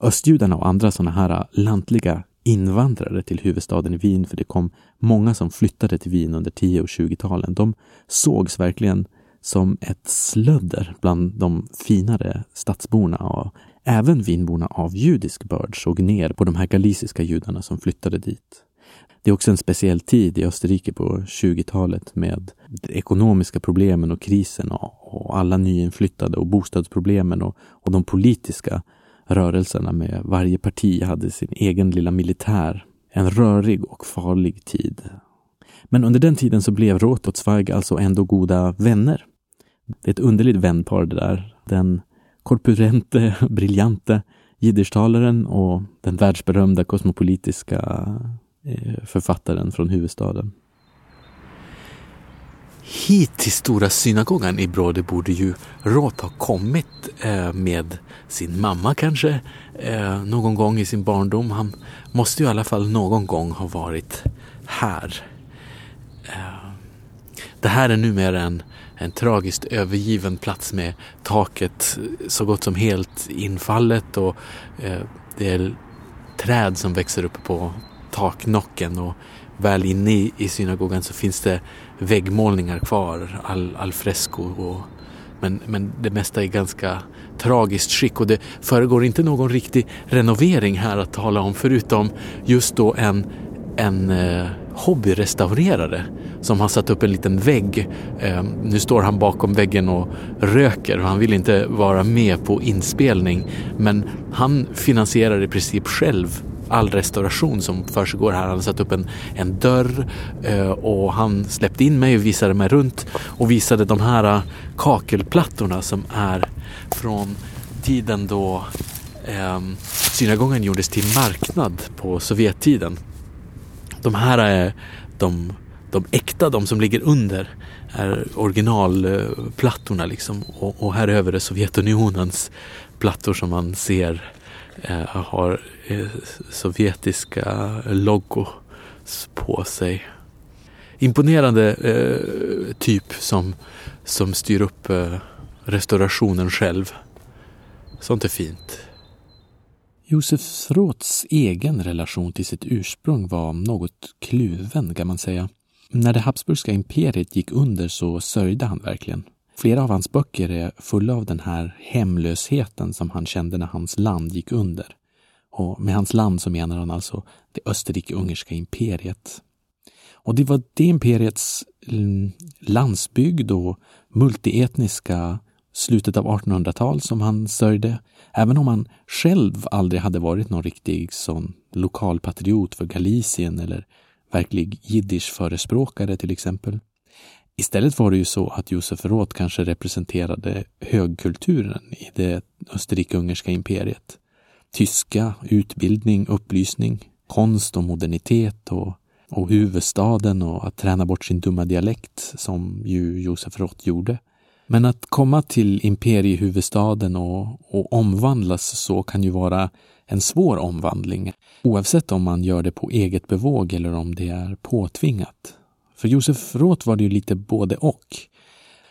Östjudarna och andra sådana här äh, lantliga invandrare till huvudstaden i Wien, för det kom många som flyttade till Wien under 10 och 20-talen. De sågs verkligen som ett slödder bland de finare stadsborna och även Wienborna av judisk börd såg ner på de här galiciska judarna som flyttade dit. Det är också en speciell tid i Österrike på 20-talet med de ekonomiska problemen och krisen och, och alla nyinflyttade och bostadsproblemen och, och de politiska rörelserna med varje parti hade sin egen lilla militär. En rörig och farlig tid. Men under den tiden så blev Roth och Zweig alltså ändå goda vänner. Det är ett underligt vänpar det där. Den korpulente, briljante jiddischtalaren och den världsberömda kosmopolitiska eh, författaren från huvudstaden. Hit till Stora synagogan i Brode borde ju Roth ha kommit eh, med sin mamma kanske eh, någon gång i sin barndom. Han måste ju i alla fall någon gång ha varit här. Eh, det här är numera en, en tragiskt övergiven plats med taket så gott som helt infallet och eh, det är träd som växer upp på taknocken och väl inne i, i synagogan så finns det väggmålningar kvar, all, all fresco. Och, men, men det mesta är ganska tragiskt skick och det föregår inte någon riktig renovering här att tala om förutom just då en, en eh, hobbyrestaurerare som har satt upp en liten vägg. Eh, nu står han bakom väggen och röker och han vill inte vara med på inspelning men han finansierar i princip själv all restauration som försiggår här. Han hade satt upp en, en dörr eh, och han släppte in mig och visade mig runt och visade de här eh, kakelplattorna som är från tiden då eh, synagogan gjordes till marknad på Sovjettiden. De här är de, de äkta, de som ligger under är originalplattorna eh, liksom och, och här över är Sovjetunionens plattor som man ser Eh, har eh, sovjetiska logos på sig. Imponerande eh, typ som, som styr upp eh, restaurationen själv. Sånt är fint. Josef Roths egen relation till sitt ursprung var något kluven kan man säga. När det Habsburgska imperiet gick under så sörjde han verkligen. Flera av hans böcker är fulla av den här hemlösheten som han kände när hans land gick under. Och med hans land så menar han alltså det österrike-ungerska imperiet. Och det var det imperiets mm, landsbygd och multietniska slutet av 1800-tal som han sörjde. Även om han själv aldrig hade varit någon riktig sån lokalpatriot för Galicien eller verklig jiddisch-förespråkare till exempel. Istället var det ju så att Josef Roth kanske representerade högkulturen i det österrike-ungerska imperiet tyska, utbildning, upplysning, konst och modernitet och, och huvudstaden och att träna bort sin dumma dialekt som ju Josef Roth gjorde. Men att komma till imperiehuvudstaden och, och omvandlas så kan ju vara en svår omvandling, oavsett om man gör det på eget bevåg eller om det är påtvingat. För Josef Roth var det ju lite både och.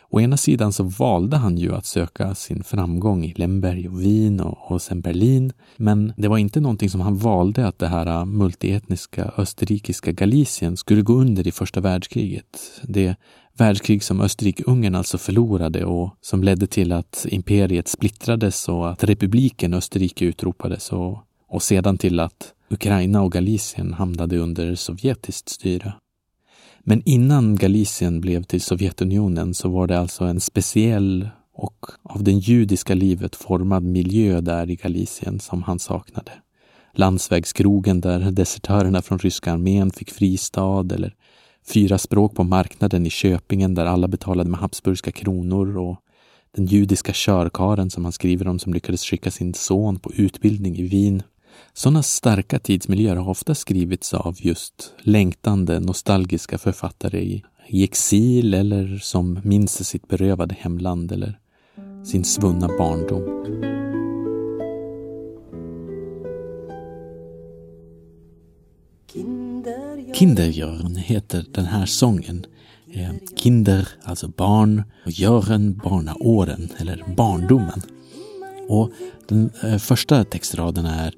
Å ena sidan så valde han ju att söka sin framgång i Lemberg och Wien och, och sen Berlin. Men det var inte någonting som han valde att det här äh, multietniska österrikiska Galicien skulle gå under i första världskriget. Det världskrig som Österrike-Ungern alltså förlorade och som ledde till att imperiet splittrades och att republiken Österrike utropades och, och sedan till att Ukraina och Galicien hamnade under sovjetiskt styre. Men innan Galicien blev till Sovjetunionen så var det alltså en speciell och av det judiska livet formad miljö där i Galicien som han saknade. Landsvägskrogen där desertörerna från ryska armén fick fristad eller fyra språk på marknaden i Köpingen där alla betalade med habsburgska kronor och den judiska körkaren som han skriver om som lyckades skicka sin son på utbildning i Wien sådana starka tidsmiljöer har ofta skrivits av just längtande, nostalgiska författare i, i exil eller som minns sitt berövade hemland eller sin svunna barndom. Kinderjörn heter den här sången. Eh, kinder, alltså barn, och jörn, barnaåren eller barndomen. Och den eh, första textraden är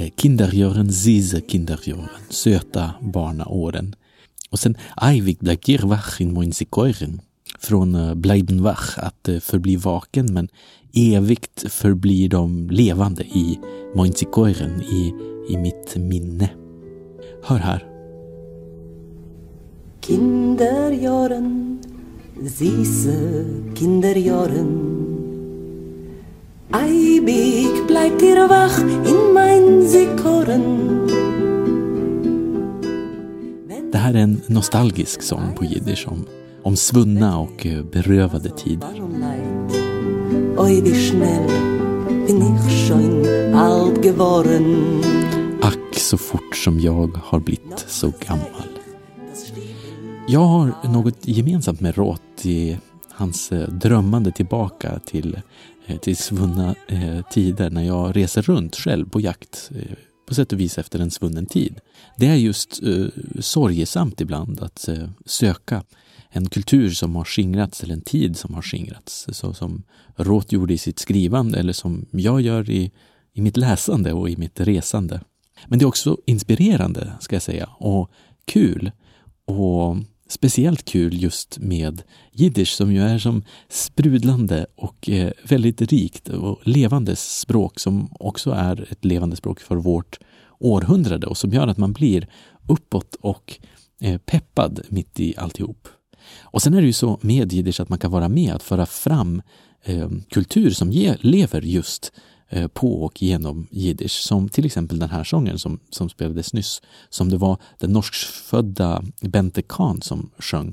Eh, Kinderjören, Sise Kinderjören, söta barnaåren. Och sen Eivig blagir wach in moinsikoiren, från eh, bleiben wach, att eh, förbli vaken, men evigt förblir de levande i moinsikoiren, i, i mitt minne. Hör här. Kinderjören, Sise Kinderjören Eibig bleibt ihr wach in mein Sikoren Det här är en nostalgisk sång på jiddisch om, om svunna och eh, berövade tider. Oj, wie schnell bin ich schon alt geworden Ack, så fort som jag har blivit så gammal. Jag har något gemensamt med Roth i hans eh, drömmande tillbaka till Eh, till svunna eh, tider när jag reser runt själv på jakt eh, på sätt och vis efter en svunnen tid. Det är just eh, sorgesamt ibland att eh, söka en kultur som har skingrats eller en tid som har skingrats. Så som Roth gjorde i sitt skrivande eller som jag gör i, i mitt läsande och i mitt resande. Men det är också inspirerande, ska jag säga, och kul. Och speciellt kul just med jiddisch som ju är som sprudlande och eh, väldigt rikt och levande språk som också är ett levande språk för vårt århundrade och som gör att man blir uppåt och eh, peppad mitt i alltihop. Och sen är det ju så med jiddisch att man kan vara med att föra fram eh, kultur som lever just Eh, på och genom jiddisch. Som till exempel den här sången som, som spelades nyss. Som det var den norskfödda Bente Kahn som sjöng.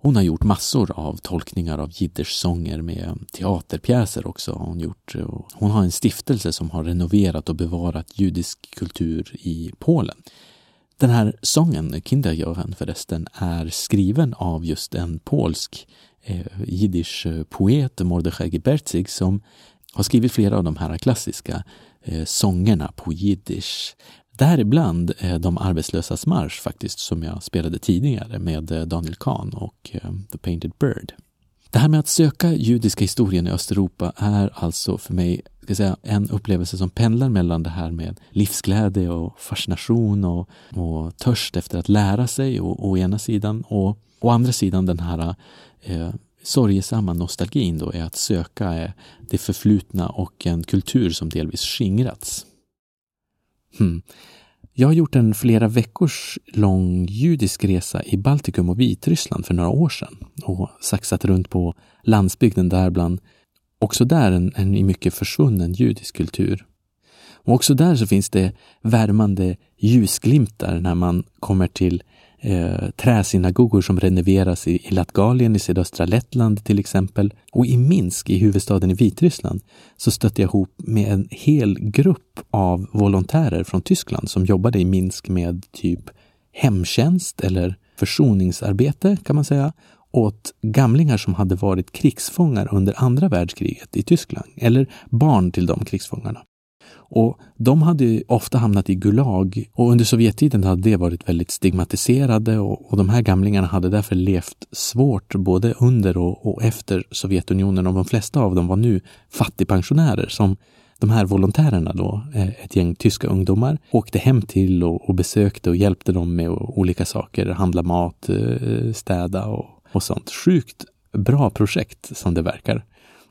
Hon har gjort massor av tolkningar av jiddisch-sånger med teaterpjäser också. Har hon, gjort. hon har en stiftelse som har renoverat och bevarat judisk kultur i Polen. Den här sången, Kinderjören förresten, är skriven av just en polsk eh, jiddisch-poet, eh, Mordechai Gebertzig, som har skrivit flera av de här klassiska eh, sångerna på jiddisch. Däribland eh, De arbetslösas marsch faktiskt, som jag spelade tidigare med eh, Daniel Kahn och eh, The Painted Bird. Det här med att söka judiska historien i Östeuropa är alltså för mig ska säga, en upplevelse som pendlar mellan det här med livsglädje och fascination och, och törst efter att lära sig å, å ena sidan och å andra sidan den här eh, sorgesamma nostalgin då är att söka eh, det förflutna och en kultur som delvis skingrats. Hmm. Jag har gjort en flera veckors lång judisk resa i Baltikum och Vitryssland för några år sedan och saxat runt på landsbygden där bland också där en, en i mycket försvunnen judisk kultur. Och också där så finns det värmande ljusglimtar när man kommer till eh, träsynagogor som renoveras i, i Latgalien i sydöstra Lettland till exempel. Och i Minsk, i huvudstaden i Vitryssland, så stötte jag ihop med en hel grupp av volontärer från Tyskland som jobbade i Minsk med typ hemtjänst eller försoningsarbete kan man säga. åt gamlingar som hade varit krigsfångar under andra världskriget i Tyskland, eller barn till de krigsfångarna. Och de hade ofta hamnat i Gulag och under Sovjettiden hade det varit väldigt stigmatiserade och, och de här gamlingarna hade därför levt svårt både under och, och efter Sovjetunionen och de flesta av dem var nu fattigpensionärer som de här volontärerna då, eh, ett gäng tyska ungdomar, åkte hem till och, och besökte och hjälpte dem med olika saker, handla mat, eh, städa och, och sånt. Sjukt bra projekt som det verkar.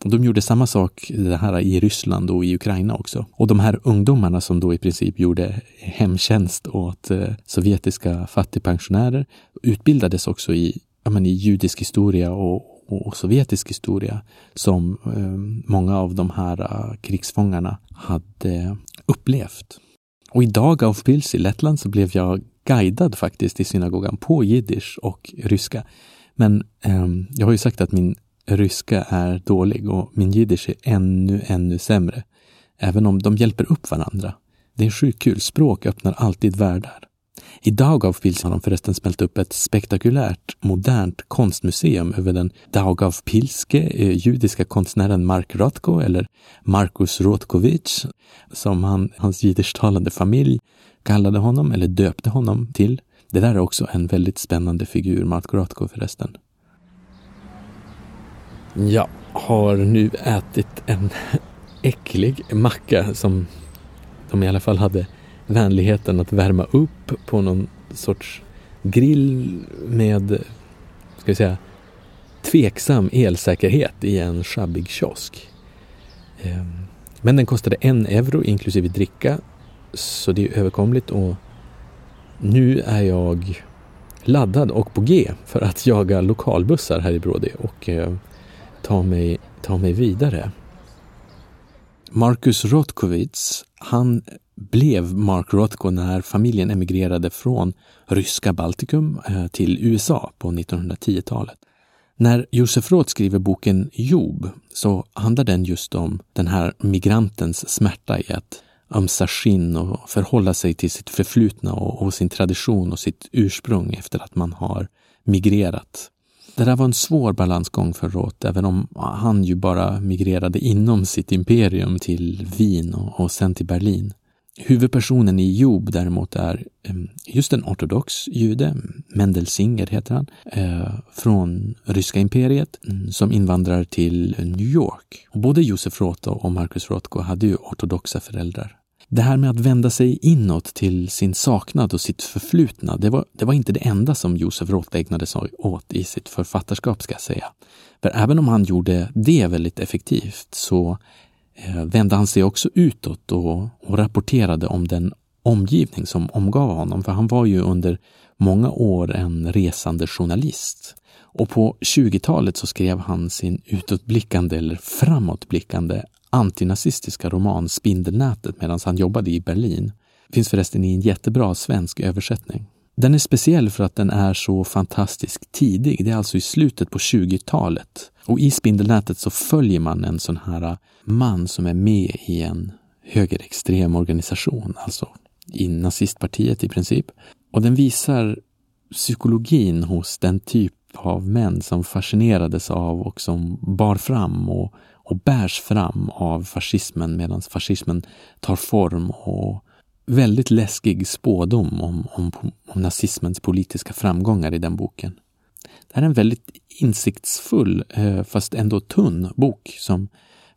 De gjorde samma sak det här i Ryssland och i Ukraina också. Och de här ungdomarna som då i princip gjorde hemtjänst åt eh, sovjetiska fattigpensionärer utbildades också i, ja, men, i judisk historia och, och sovjetisk historia som eh, många av de här eh, krigsfångarna hade upplevt. Och i Pils i Lettland så blev jag guidad faktiskt i synagogan på jiddisch och ryska. Men eh, jag har ju sagt att min ryska är dålig och min jiddisch är ännu, ännu sämre. Även om de hjälper upp varandra. Det är sjukt kul. Språk öppnar alltid världar. I Daugavpils har de förresten smält upp ett spektakulärt modernt konstmuseum över den Daugavpilske eh, judiska konstnären Mark Rothko eller Markus Rotkovic, som han, hans jiddischtalande familj kallade honom eller döpte honom till. Det där är också en väldigt spännande figur, Mark Rothko förresten. Jag har nu ätit en äcklig macka som de i alla fall hade vänligheten att värma upp på någon sorts grill med, ska vi säga, tveksam elsäkerhet i en sjabbig kiosk. Ehm, men den kostade en euro inklusive dricka, så det är överkomligt och nu är jag laddad och på G för att jaga lokalbussar här i Brådi och eh, ta mig, ta mig vidare. Marcus Rotkowitz, han blev Mark Rothko när familjen emigrerade från ryska Baltikum eh, till USA på 1910-talet. När Josef Roth skriver boken Job så handlar den just om den här migrantens smärta i att ömsa skinn och förhålla sig till sitt förflutna och, och sin tradition och sitt ursprung efter att man har migrerat det där var en svår balansgång för Roth, även om han ju bara migrerade inom sitt imperium till Wien och, och sen till Berlin. Huvudpersonen i Job däremot är ehm, just en ortodox jude, Mendel Singer heter han, eh, från ryska imperiet mm, som invandrar till New York. Och både Josef Roth och Marcus Rothko hade ju ortodoxa föräldrar. Det här med att vända sig inåt till sin saknad och sitt förflutna, det var, det var inte det enda som Josef Roth ägnade sig åt i sitt författarskap, ska jag säga. För även om han gjorde det väldigt effektivt så eh, vände han sig också utåt och, och rapporterade om den omgivning som omgav honom, för han var ju under många år en resande journalist. Och på 20-talet så skrev han sin utåtblickande eller framåtblickande antinazistiska roman Spindelnätet medan han jobbade i Berlin. Finns förresten i en jättebra svensk översättning. Den är speciell för att den är så fantastiskt tidig. Det är alltså i slutet på 20-talet. Och i Spindelnätet så följer man en sån här äh, man som är med i en högerextrem organisation, alltså i nazistpartiet i princip. Och den visar psykologin hos den typ av män som fascinerades av och som bar fram och och bärs fram av fascismen medan fascismen tar form och väldigt läskig spådom om, om, om nazismens politiska framgångar i den boken. Det här är en väldigt insiktsfull, eh, fast ändå tunn bok som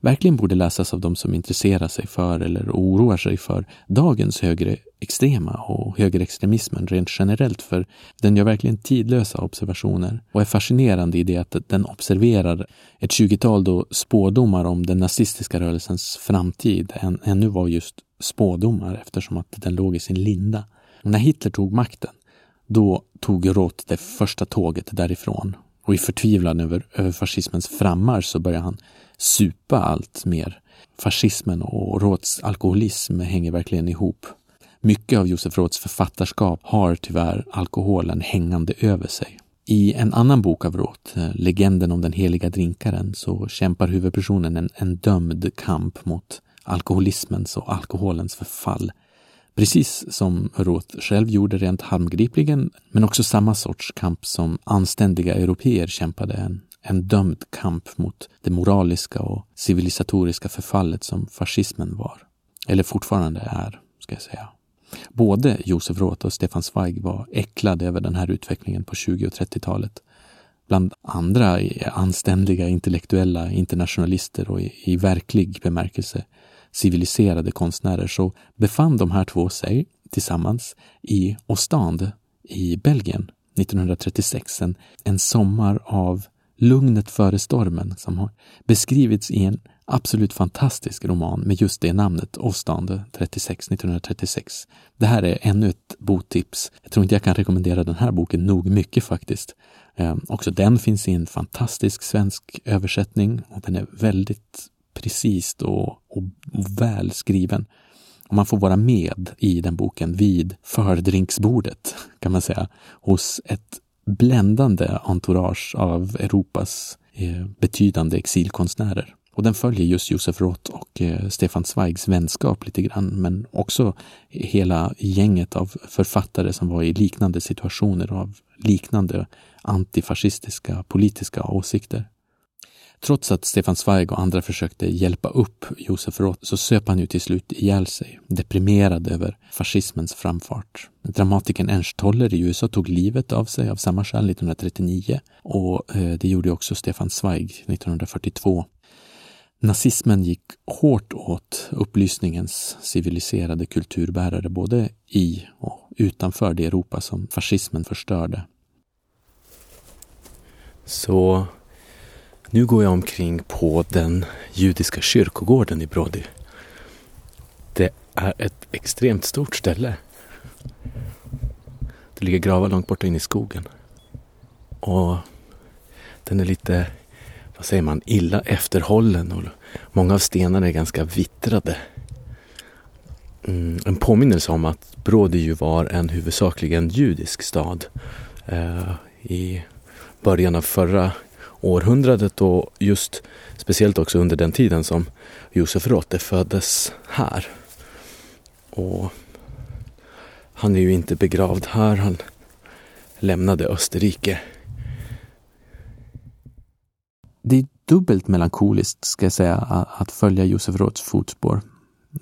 verkligen borde läsas av de som intresserar sig för eller oroar sig för dagens högre extrema och högerextremismen rent generellt, för den gör verkligen tidlösa observationer och är fascinerande i det att den observerar ett tjugotal då spådomar om den nazistiska rörelsens framtid än, ännu var just spådomar eftersom att den låg i sin linda. Och när Hitler tog makten, då tog Roth det första tåget därifrån och i förtvivlan över, över fascismens frammarsch så började han supa allt mer. Fascismen och Roths alkoholism hänger verkligen ihop. Mycket av Josef Roths författarskap har tyvärr alkoholen hängande över sig. I en annan bok av Roth, eh, Legenden om den heliga drinkaren, så kämpar huvudpersonen en, en dömd kamp mot alkoholismens och alkoholens förfall. Precis som Roth själv gjorde rent handgripligen, men också samma sorts kamp som anständiga europeer kämpade en, en dömd kamp mot det moraliska och civilisatoriska förfallet som fascismen var. Eller fortfarande är, ska jag säga. Både Josef Roth och Stefan Zweig var äcklade över den här utvecklingen på 20 och 30-talet. Bland andra anständiga intellektuella internationalister och i, i verklig bemärkelse civiliserade konstnärer så befann de här två sig tillsammans i Ostende i Belgien 1936. En, en sommar av lugnet före stormen som har beskrivits i en absolut fantastisk roman med just det namnet, Åstande 36, 1936. Det här är ännu ett boktips. Jag tror inte jag kan rekommendera den här boken nog mycket faktiskt. Eh, också den finns i en fantastisk svensk översättning och den är väldigt precis och, och, och. Och man får vara med i den boken vid fördrinksbordet, kan man säga, hos ett bländande entourage av Europas eh, betydande exilkonstnärer. Och den följer just Josef Roth och eh, Stefan Zweigs vänskap lite grann, men också hela gänget av författare som var i liknande situationer och av liknande antifascistiska politiska åsikter. Trots att Stefan Zweig och andra försökte hjälpa upp Josef Roth så söp han ju till slut ihjäl sig, deprimerad över fascismens framfart. Dramatikern Ernst Toller i USA tog livet av sig av samma skäl 1939 och eh, det gjorde också Stefan Zweig 1942. Nazismen gick hårt åt upplysningens civiliserade kulturbärare både i och utanför det Europa som fascismen förstörde. Så nu går jag omkring på den judiska kyrkogården i Brody. Det är ett extremt stort ställe. Det ligger gravar långt borta in i skogen. Och den är lite, vad säger man, illa efterhållen och många av stenarna är ganska vittrade. Mm, en påminnelse om att Brody ju var en huvudsakligen judisk stad eh, i början av förra århundradet och just speciellt också under den tiden som Josef Roth föddes här. Och han är ju inte begravd här. Han lämnade Österrike. Det är dubbelt melankoliskt, ska jag säga, att följa Josef Roths fotspår.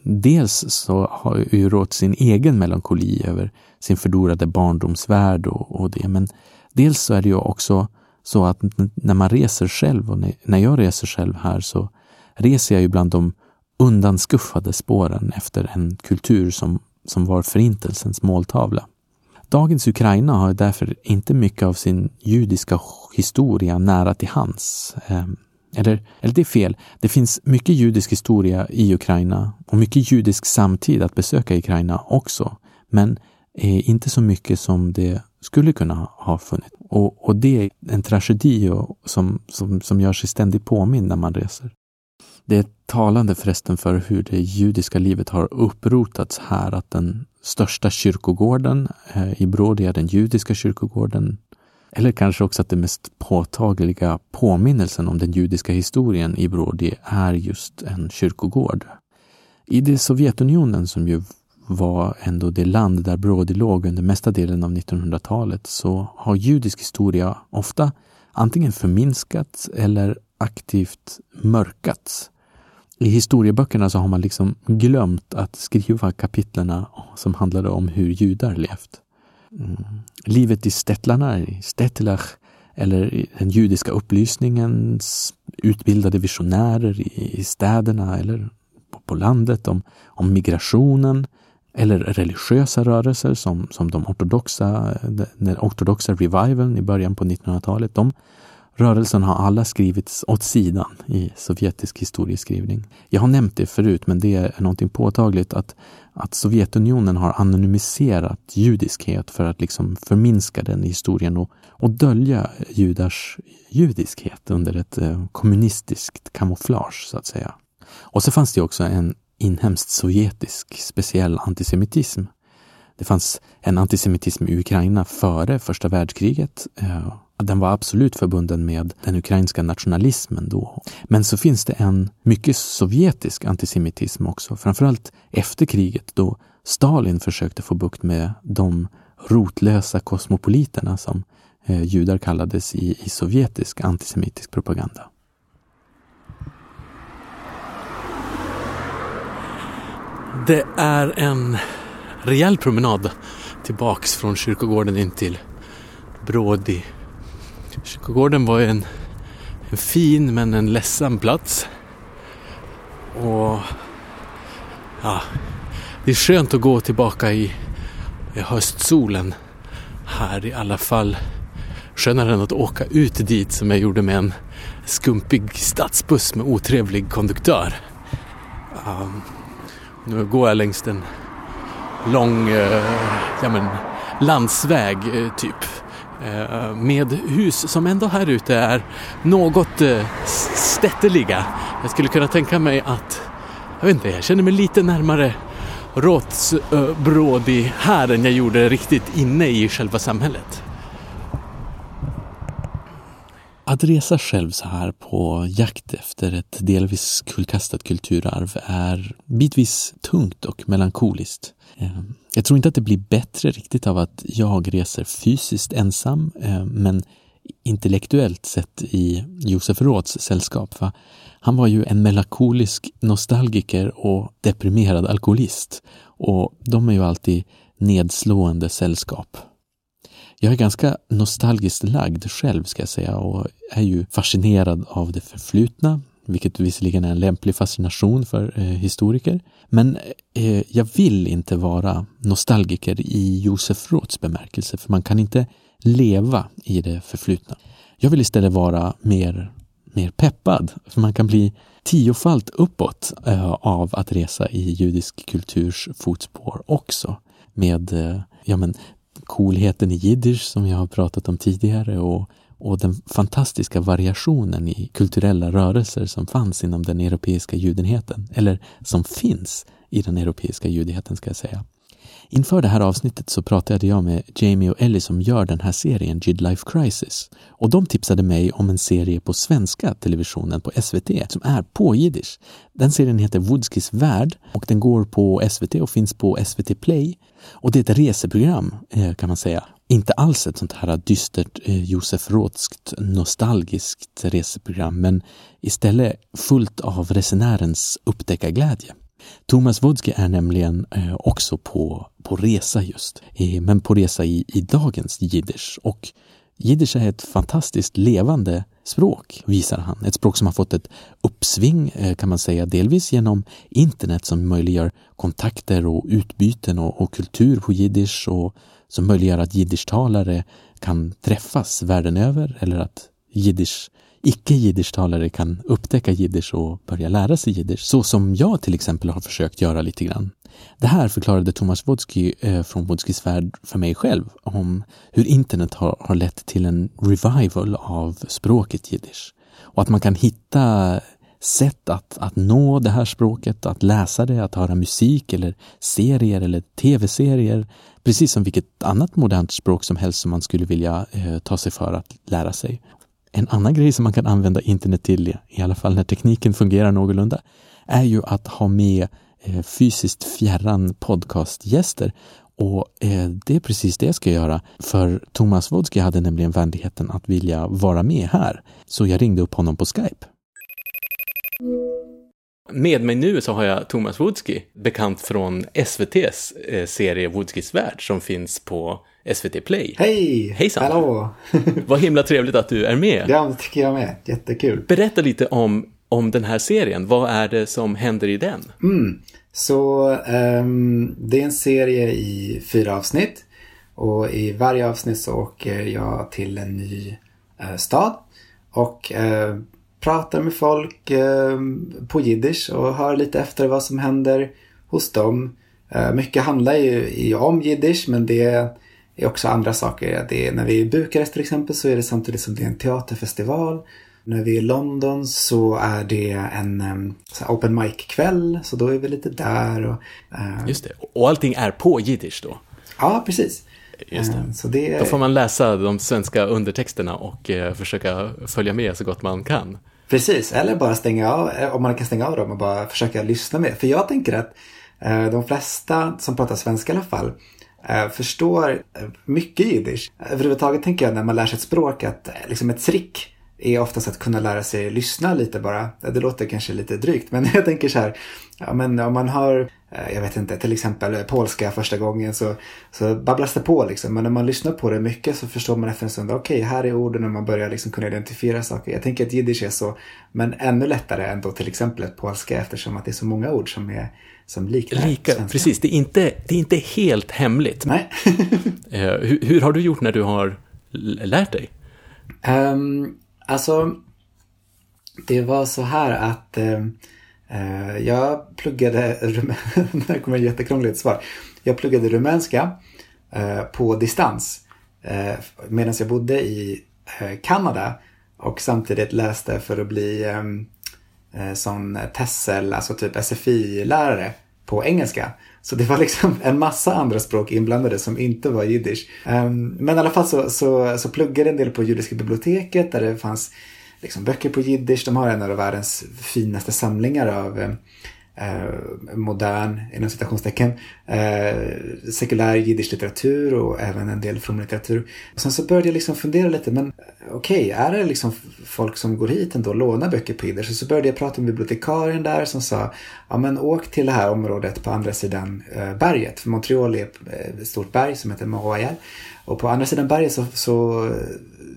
Dels så har ju Roth sin egen melankoli över sin förlorade barndomsvärld och, och det, men dels så är det ju också så att när man reser själv och när jag reser själv här så reser jag ju bland de undanskuffade spåren efter en kultur som, som var förintelsens måltavla. Dagens Ukraina har därför inte mycket av sin judiska historia nära till hands. Ehm, eller, eller det är fel. Det finns mycket judisk historia i Ukraina och mycket judisk samtid att besöka i Ukraina också. Men eh, inte så mycket som det skulle kunna ha funnits. Och, och det är en tragedi och, som, som, som gör sig ständigt påminn när man reser. Det är talande förresten för hur det judiska livet har upprotats här, att den största kyrkogården eh, i Brody är den judiska kyrkogården. Eller kanske också att den mest påtagliga påminnelsen om den judiska historien i Brody är just en kyrkogård. I det Sovjetunionen, som ju var ändå det land där Brody låg under mesta delen av 1900-talet så har judisk historia ofta antingen förminskats eller aktivt mörkats. I historieböckerna så har man liksom glömt att skriva kapitlerna som handlade om hur judar levt. Mm. Livet i Stettlarna, i Stettlach, eller den judiska upplysningens utbildade visionärer i städerna eller på landet, om, om migrationen, eller religiösa rörelser som, som de ortodoxa, den ortodoxa revivalen i början på 1900-talet. De rörelserna har alla skrivits åt sidan i sovjetisk historieskrivning. Jag har nämnt det förut, men det är någonting påtagligt att, att Sovjetunionen har anonymiserat judiskhet för att liksom förminska den i historien och, och dölja judars judiskhet under ett eh, kommunistiskt kamouflage, så att säga. Och så fanns det också en inhemskt sovjetisk speciell antisemitism. Det fanns en antisemitism i Ukraina före första världskriget. Eh, den var absolut förbunden med den ukrainska nationalismen då. Men så finns det en mycket sovjetisk antisemitism också, framförallt efter kriget då Stalin försökte få bukt med de rotlösa kosmopoliterna som eh, judar kallades i, i sovjetisk antisemitisk propaganda. Det är en rejäl promenad tillbaks från kyrkogården in till Brådi. Kyrkogården var en, en fin men en ledsam plats. Och ja, det är skönt att gå tillbaka i, i höstsolen här i alla fall. Skönare än att åka ut dit som jag gjorde med en skumpig stadsbuss med otrevlig konduktör. Um, nu går jag längs en lång eh, ja, men, landsväg eh, typ. Eh, med hus som ändå här ute är något eh. Jag skulle kunna tänka mig att, jag vet inte, jag känner mig lite närmare Råtsbrodi här än jag gjorde riktigt inne i själva samhället. Att resa själv så här på jakt efter ett delvis kullkastat kulturarv är bitvis tungt och melankoliskt. Ehm, jag tror inte att det blir bättre riktigt av att jag reser fysiskt ensam, ehm, men intellektuellt sett i Josef Råds sällskap. Va? Han var ju en melankolisk nostalgiker och deprimerad alkoholist. Och de är ju alltid nedslående sällskap. Jag är ganska nostalgiskt lagd själv ska jag säga och är ju fascinerad av det förflutna, vilket visserligen är en lämplig fascination för eh, historiker. Men eh, jag vill inte vara nostalgiker i Josef Roths bemärkelse, för man kan inte leva i det förflutna. Jag vill istället vara mer, mer peppad, för man kan bli tiofalt uppåt eh, av att resa i judisk kulturs fotspår också. Med eh, ja, men, coolheten i jiddisch som jag har pratat om tidigare och, och den fantastiska variationen i kulturella rörelser som fanns inom den europeiska judenheten, eller som finns i den europeiska judenheten ska jag säga. Inför det här avsnittet så pratade jag med Jamie och Ellie som gör den här serien Jid Life Crisis. Och de tipsade mig om en serie på svenska televisionen på SVT som är på jiddisch. Den serien heter Woodskis värld och den går på SVT och finns på SVT Play. Och det är ett reseprogram eh, kan man säga. Inte alls ett sånt här dystert eh, Josef Rådskt nostalgiskt reseprogram men istället fullt av resenärens upptäckarglädje. Thomas Wodzke är nämligen eh, också på, på resa just, men på resa i, i dagens jiddisch. Och jiddisch är ett fantastiskt levande språk, visar han. Ett språk som har fått ett uppsving, eh, kan man säga, delvis genom internet som möjliggör kontakter och utbyten och, och kultur på jiddisch och som möjliggör att jiddischtalare kan träffas världen över eller att jiddisch icke-jiddischtalare kan upptäcka jiddisch och börja lära sig jiddisch, så som jag till exempel har försökt göra lite grann. Det här förklarade Thomas Wodsky eh, från Wodskys värld för mig själv om hur internet har, har lett till en revival av språket jiddisch. Och att man kan hitta sätt att, att nå det här språket, att läsa det, att höra musik eller serier eller tv-serier, precis som vilket annat modernt språk som helst som man skulle vilja eh, ta sig för att lära sig. En annan grej som man kan använda internet till, i alla fall när tekniken fungerar någorlunda, är ju att ha med eh, fysiskt fjärran podcastgäster. Och eh, det är precis det jag ska göra, för Thomas Wodski hade nämligen vänligheten att vilja vara med här. Så jag ringde upp honom på Skype. Med mig nu så har jag Thomas Wodski, bekant från SVTs eh, serie Wodskis värld som finns på SVT Play. Hej! Hejsan! Hallå! Vad himla trevligt att du är med. Ja, det tycker jag med. Jättekul. Berätta lite om, om den här serien. Vad är det som händer i den? Mm. Så um, det är en serie i fyra avsnitt. Och i varje avsnitt så åker jag till en ny uh, stad. Och uh, pratar med folk uh, på jiddisch och hör lite efter vad som händer hos dem. mycket handlar ju om jiddisch men det är också andra saker. Det är, när vi är i Bukarest till exempel så är det samtidigt som det är en teaterfestival. När vi är i London så är det en open mic-kväll, så då är vi lite där. Och, uh, Just det, och allting är på jiddisch då? Ja, precis. Just det. Uh, så det. Då får man läsa de svenska undertexterna och uh, försöka följa med så gott man kan. Precis, eller bara stänga av, om man kan stänga av dem och bara försöka lyssna med. För jag tänker att de flesta som pratar svenska i alla fall Eh, förstår eh, mycket jiddisch. Överhuvudtaget tänker jag när man lär sig ett språk att eh, liksom ett trick är oftast att kunna lära sig lyssna lite bara. Det låter kanske lite drygt men jag tänker så här, ja, men om man har, jag vet inte, till exempel polska första gången så, så babblas det på liksom. Men när man lyssnar på det mycket så förstår man efter en stund, okej okay, här är orden och man börjar liksom kunna identifiera saker. Jag tänker att jiddisch är så, men ännu lättare än då till exempel ett polska eftersom att det är så många ord som är som liknar Lika, svenska. precis. Det är, inte, det är inte helt hemligt. Nej. Eh, hur, hur, har du gjort när du har lärt dig? Um, Alltså, det var så här att eh jag pluggade, det här kommer ett jättekrångligt svar. Jag pluggade rumänska eh, på distans eh, medan jag bodde i Kanada och samtidigt läste för att bli eh Eh, sån eh, tessel, alltså typ SFI-lärare på engelska. Så det var liksom en massa andra språk inblandade som inte var jiddisch. Ehm, men i alla fall så, så, så pluggade en del på Judiska biblioteket där det fanns liksom böcker på jiddisch. De har en av världens finaste samlingar av eh, eh, modern, inom citationstecken, eh, sekulär jiddisch litteratur och även en del from litteratur. Och sen så började jag liksom fundera lite, men eh, okej, okay, är det liksom folk som går hit ändå och lånar böcker på jiddisch? Och så började jag prata med bibliotekarien där som sa, ja men åk till det här området på andra sidan eh, berget. För Montreal är ett eh, stort berg som heter Mont-Royal. Och på andra sidan berget så, så eh,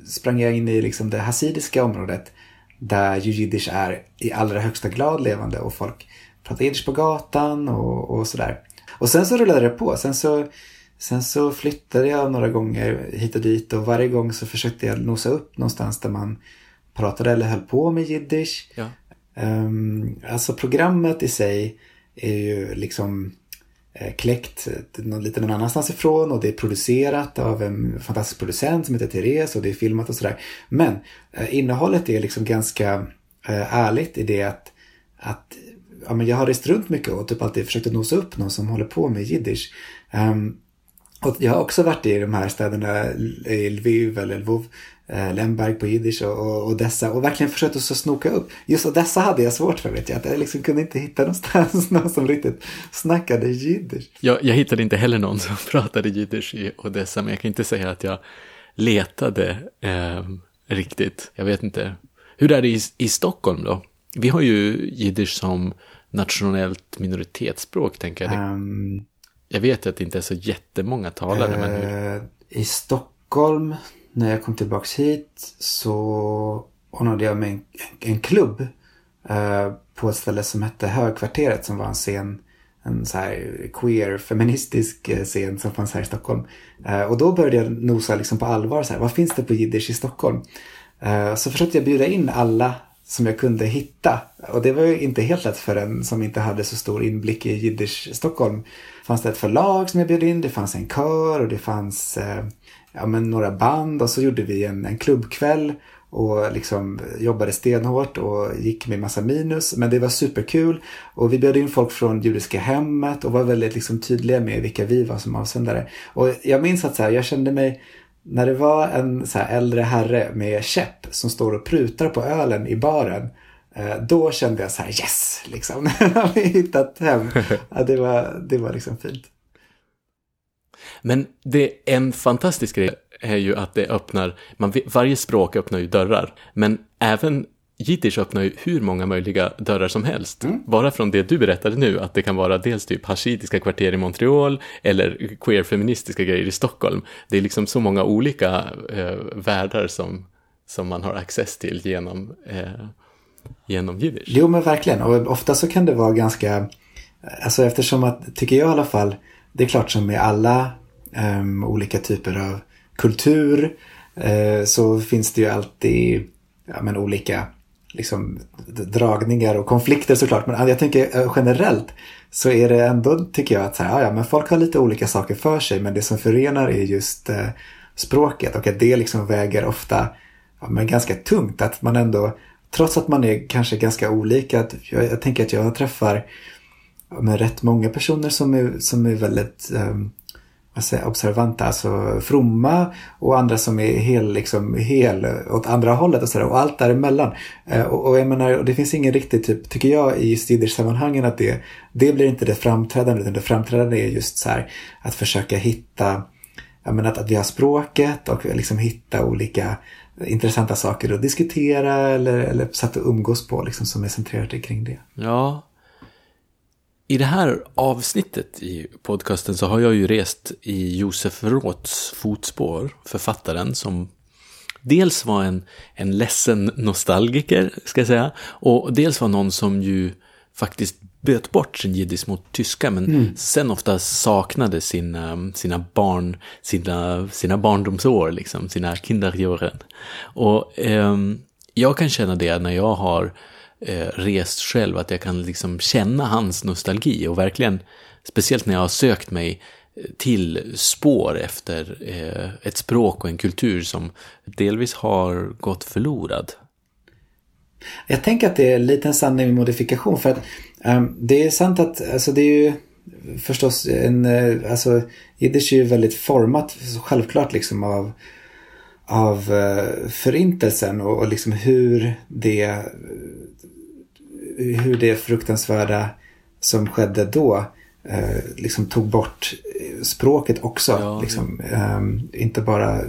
sprang jag in i liksom det hasidiska området där ju jiddisch är i allra högsta grad levande och folk pratar jiddisch på gatan och, och sådär. Och sen så rullade det på. Sen så, sen så flyttade jag några gånger hit och dit och varje gång så försökte jag nosa upp någonstans där man pratade eller höll på med jiddisch. Ja. Um, alltså programmet i sig är ju liksom Eh, kläckt lite någon annanstans ifrån och det är producerat av en fantastisk producent som heter Therese och det är filmat och sådär. Men eh, innehållet är liksom ganska eh, ärligt i det att, att ja, men jag har rest runt mycket och typ alltid försökt att nosa upp någon som håller på med jiddisch. Um, och jag har också varit i de här städerna, Lviv eller Lvov, eh, Lemberg på jiddisch och, och, och, dessa och verkligen försökt att snoka upp. Just dessa hade jag svårt för vet jag. Att jag liksom kunde inte hitta någonstans någon som riktigt snackade jiddisch. Jag, jag hittade inte heller någon som pratade jiddisch i Odessa men jag kan inte säga att jag letade eh, riktigt. Jag vet inte. Hur är det i, i Stockholm då? Vi har ju jiddisch som nationellt minoritetsspråk tänker jag. Um, jag vet att det inte är så jättemånga talare. Uh, men hur? Eh, I Stockholm när jag kom tillbaks hit så ordnade jag med en, en klubb eh, på ett ställe som hette Högkvarteret som var en scen en så här queer feministisk eh, scen som fanns här i Stockholm. Eh, och då började jag nosa liksom på allvar så här, vad finns det på jiddisch i Stockholm? Eh, så försökte jag bjuda in alla som jag kunde hitta. Och det var ju inte helt lätt för en som inte hade så stor inblick i jiddisch Stockholm. Fanns det ett förlag som jag bjöd in, det fanns en kör och det fanns eh, ja, men några band och så gjorde vi en, en klubbkväll och liksom jobbade stenhårt och gick med massa minus. Men det var superkul och vi bjöd in folk från Judiska hemmet och var väldigt liksom tydliga med vilka vi var som avsändare. Och jag minns att så här, jag kände mig när det var en så äldre herre med käpp som står och prutar på ölen i baren. Eh, då kände jag så här yes, liksom. har vi hittat hem. Ja, det, var, det var liksom fint. Men det, en fantastisk grej är ju att det öppnar, man, varje språk öppnar ju dörrar, men även Jiddisch öppnar ju hur många möjliga dörrar som helst. Mm. Bara från det du berättade nu, att det kan vara dels typ hashitiska kvarter i Montreal eller queer-feministiska grejer i Stockholm. Det är liksom så många olika eh, världar som, som man har access till genom, eh, genom jiddisch. Jo men verkligen, och ofta så kan det vara ganska, alltså eftersom att, tycker jag i alla fall, det är klart som med alla um, olika typer av kultur uh, så finns det ju alltid ja, men olika liksom, dragningar och konflikter såklart. Men äh, jag tänker äh, generellt så är det ändå, tycker jag, att så här, ja, men folk har lite olika saker för sig men det som förenar är just eh, språket och att det liksom väger ofta ja, men ganska tungt. Att man ändå, trots att man är kanske ganska olika, att jag, jag tänker att jag träffar med rätt många personer som är, som är väldigt um, observanta, alltså fromma och andra som är hel, liksom, hel åt andra hållet och sådär. Och allt däremellan. Eh, och, och jag menar, det finns ingen riktigt, typ, tycker jag, i just sammanhangen att det, det blir inte det framträdande. Utan det framträdande är just så här att försöka hitta, jag menar, att, att vi har språket och liksom hitta olika intressanta saker att diskutera eller, eller sätt att umgås på liksom, som är centrerade kring det. Ja, i det här avsnittet i podcasten så har jag ju rest i Josef Roths fotspår, författaren som dels var en, en ledsen nostalgiker, ska jag säga, och dels var någon som ju faktiskt böt bort sin jiddisch mot tyska, men mm. sen ofta saknade sina, sina barn, sina, sina barndomsår, liksom, sina kinderjören. Och eh, jag kan känna det när jag har eh, rest själv, att jag kan liksom känna hans nostalgi och verkligen, speciellt när jag har sökt mig eh, till spår efter eh, ett språk och en kultur som delvis har gått förlorad. Jag tänker att det är lite en sanning med modifikation för att um, det är sant att alltså det är ju förstås en, eh, alltså jiddisch är ju väldigt format självklart liksom av av uh, förintelsen och, och liksom hur det hur det fruktansvärda som skedde då eh, liksom tog bort språket också. Ja, liksom, eh, inte bara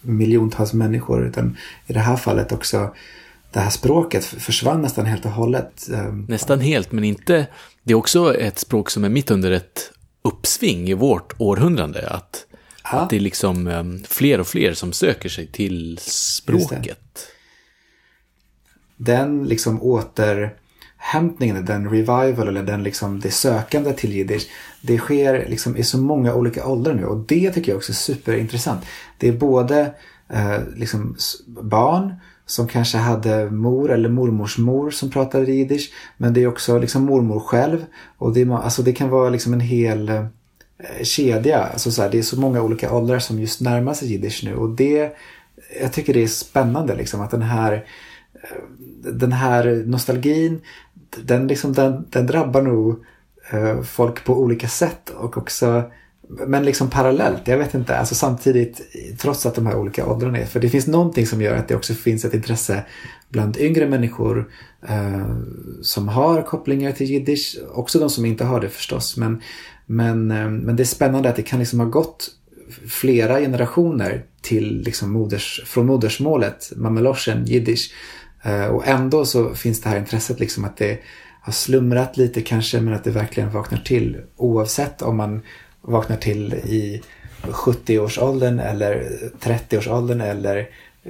miljontals människor utan i det här fallet också det här språket försvann nästan helt och hållet. Ehm, nästan helt, men inte... Det är också ett språk som är mitt under ett uppsving i vårt århundrade. Att, ja. att det är liksom um, fler och fler som söker sig till språket. Den liksom åter återhämtningen, den revival eller den liksom, det sökande till jiddisch. Det sker liksom i så många olika åldrar nu och det tycker jag också är superintressant. Det är både eh, liksom barn som kanske hade mor eller mormors mor som pratade jiddisch. Men det är också liksom mormor själv. Och det, alltså det kan vara liksom en hel eh, Eh, kedja. Alltså så här, det är så många olika åldrar som just närmar sig jiddisch nu. Och det, jag tycker det är spännande liksom att den här eh, den här nostalgin den, liksom, den, den drabbar nog eh, folk på olika sätt och också men liksom parallellt, jag vet inte, alltså samtidigt trots att de här olika åldrarna är. För det finns någonting som gör att det också finns ett intresse bland yngre människor eh, som har kopplingar till jiddisch. Också de som inte har det förstås. Men, men, eh, men det är spännande att det kan liksom ha gått flera generationer till liksom moders, från modersmålet, mameloshen, jiddisch. Eh, och ändå så finns det här intresset liksom att det har slumrat lite kanske men att det verkligen vaknar till. Oavsett om man vaknar till i 70-årsåldern eller 30-årsåldern eller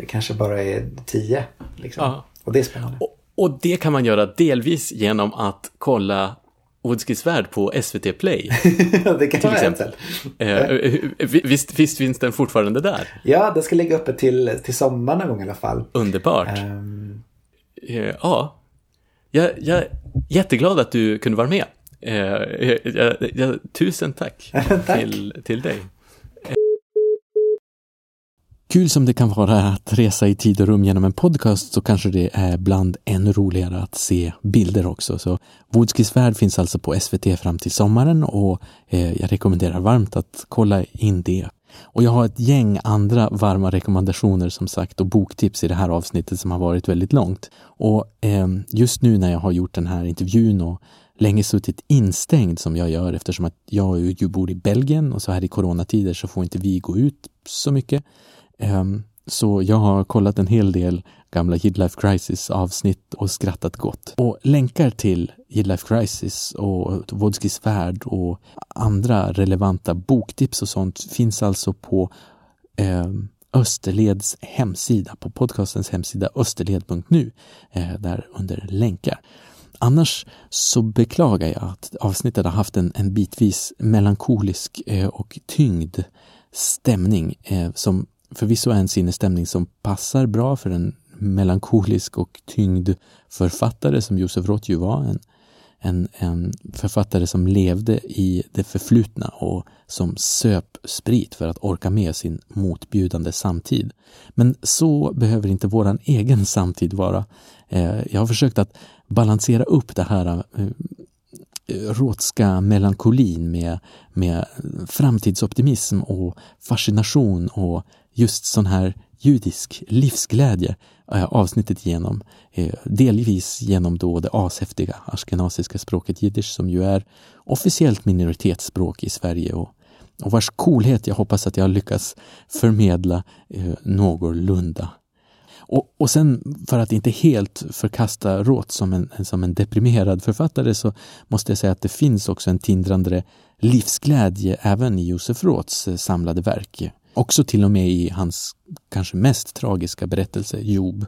kanske bara är 10. Liksom. Ja. Och det är spännande. Och, och, det kan man göra delvis genom att kolla Woodskis värld på SVT Play. det kan till exempel. Eh, visst, visst finns den fortfarande där? Ja, den ska ligga uppe till, till sommaren någon gång i alla fall. Underbart. Um... ja, jag, jag är jätteglad att du kunde vara med. Eh, jag, jag, tusen tack, tack. Till, till dig. Kul som det kan vara att resa i tid och rum genom en podcast så kanske det är bland ännu roligare att se bilder också. Så Woodskis värld finns alltså på SVT fram till sommaren och eh, jag rekommenderar varmt att kolla in det. Och jag har ett gäng andra varma rekommendationer som sagt och boktips i det här avsnittet som har varit väldigt långt. Och eh, just nu när jag har gjort den här intervjun och länge suttit instängd som jag gör eftersom att jag ju bor i Belgien och så här i coronatider så får inte vi gå ut så mycket. Ehm, så jag har kollat en hel del gamla Life Crisis avsnitt och skrattat gott. Och länkar till Life Crisis och Vodskis värld och andra relevanta boktips och sånt finns alltså på eh, Österleds hemsida, på podcastens hemsida österled.nu, eh, där under länkar. Annars så beklagar jag att avsnittet har haft en, en bitvis melankolisk eh, och tyngd stämning eh, som förvisso är en sinnesstämning som passar bra för en melankolisk och tyngd författare som Josef Roth ju var. En, en, en författare som levde i det förflutna och som söp sprit för att orka med sin motbjudande samtid. Men så behöver inte våran egen samtid vara. Eh, jag har försökt att balansera upp det här eh, råtska melankolin med, med framtidsoptimism och fascination och just sån här judisk livsglädje eh, avsnittet genom. Eh, delvis genom då det ashäftiga askenasiska språket jiddisch som ju är officiellt minoritetsspråk i Sverige och, och vars coolhet jag hoppas att jag lyckas förmedla eh, någorlunda. Och, och sen för att inte helt förkasta Roth som en, som en deprimerad författare så måste jag säga att det finns också en tindrande livsglädje även i Josef Roths eh, samlade verk. Också till och med i hans kanske mest tragiska berättelse, Job.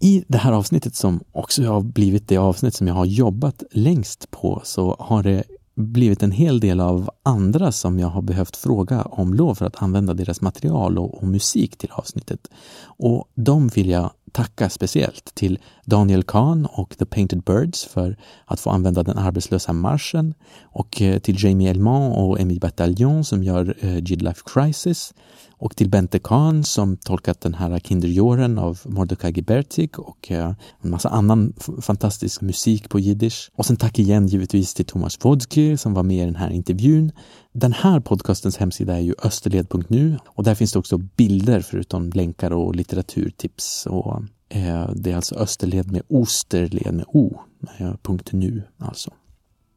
I det här avsnittet som också har blivit det avsnitt som jag har jobbat längst på så har det blivit en hel del av andra som jag har behövt fråga om lov för att använda deras material och, och musik till avsnittet. Och de vill jag tacka speciellt till Daniel Kahn och The Painted Birds för att få använda den arbetslösa marschen och eh, till Jamie Elmont och Emile Bataljon som gör eh, Gidlife Crisis och till Bente Kahn som tolkat den här Kinderjåren av Mordecai Gebertig och eh, en massa annan fantastisk musik på jiddisch. Och sen tack igen givetvis till Thomas Wodke som var med i den här intervjun. Den här podcastens hemsida är ju österled.nu och där finns det också bilder förutom länkar och litteraturtips. Och, Eh, det är alltså Österled med Osterled med O, eh, Punkt .nu alltså.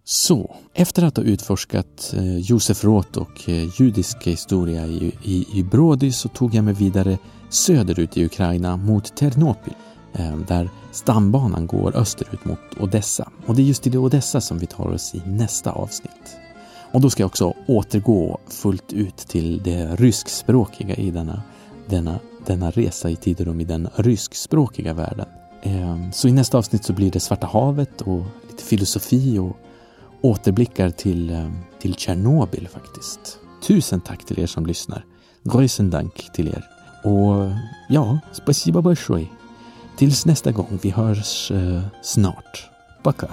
Så, efter att ha utforskat eh, Josef Roth och judisk historia i, i, i Brody så tog jag mig vidare söderut i Ukraina mot Ternopil där stambanan går österut mot Odessa. Och det är just till Odessa som vi tar oss i nästa avsnitt. Och då ska jag också återgå fullt ut till det ryskspråkiga i denna, denna, denna resa i tid och rum i den ryskspråkiga världen. Ehm, så i nästa avsnitt så blir det Svarta havet och lite filosofi och återblickar till, ehm, till Tjernobyl faktiskt. Tusen tack till er som lyssnar. Größen Dank till er. Och ja, spasiba большое. Tills nästa gång, vi hörs uh, snart. Пока.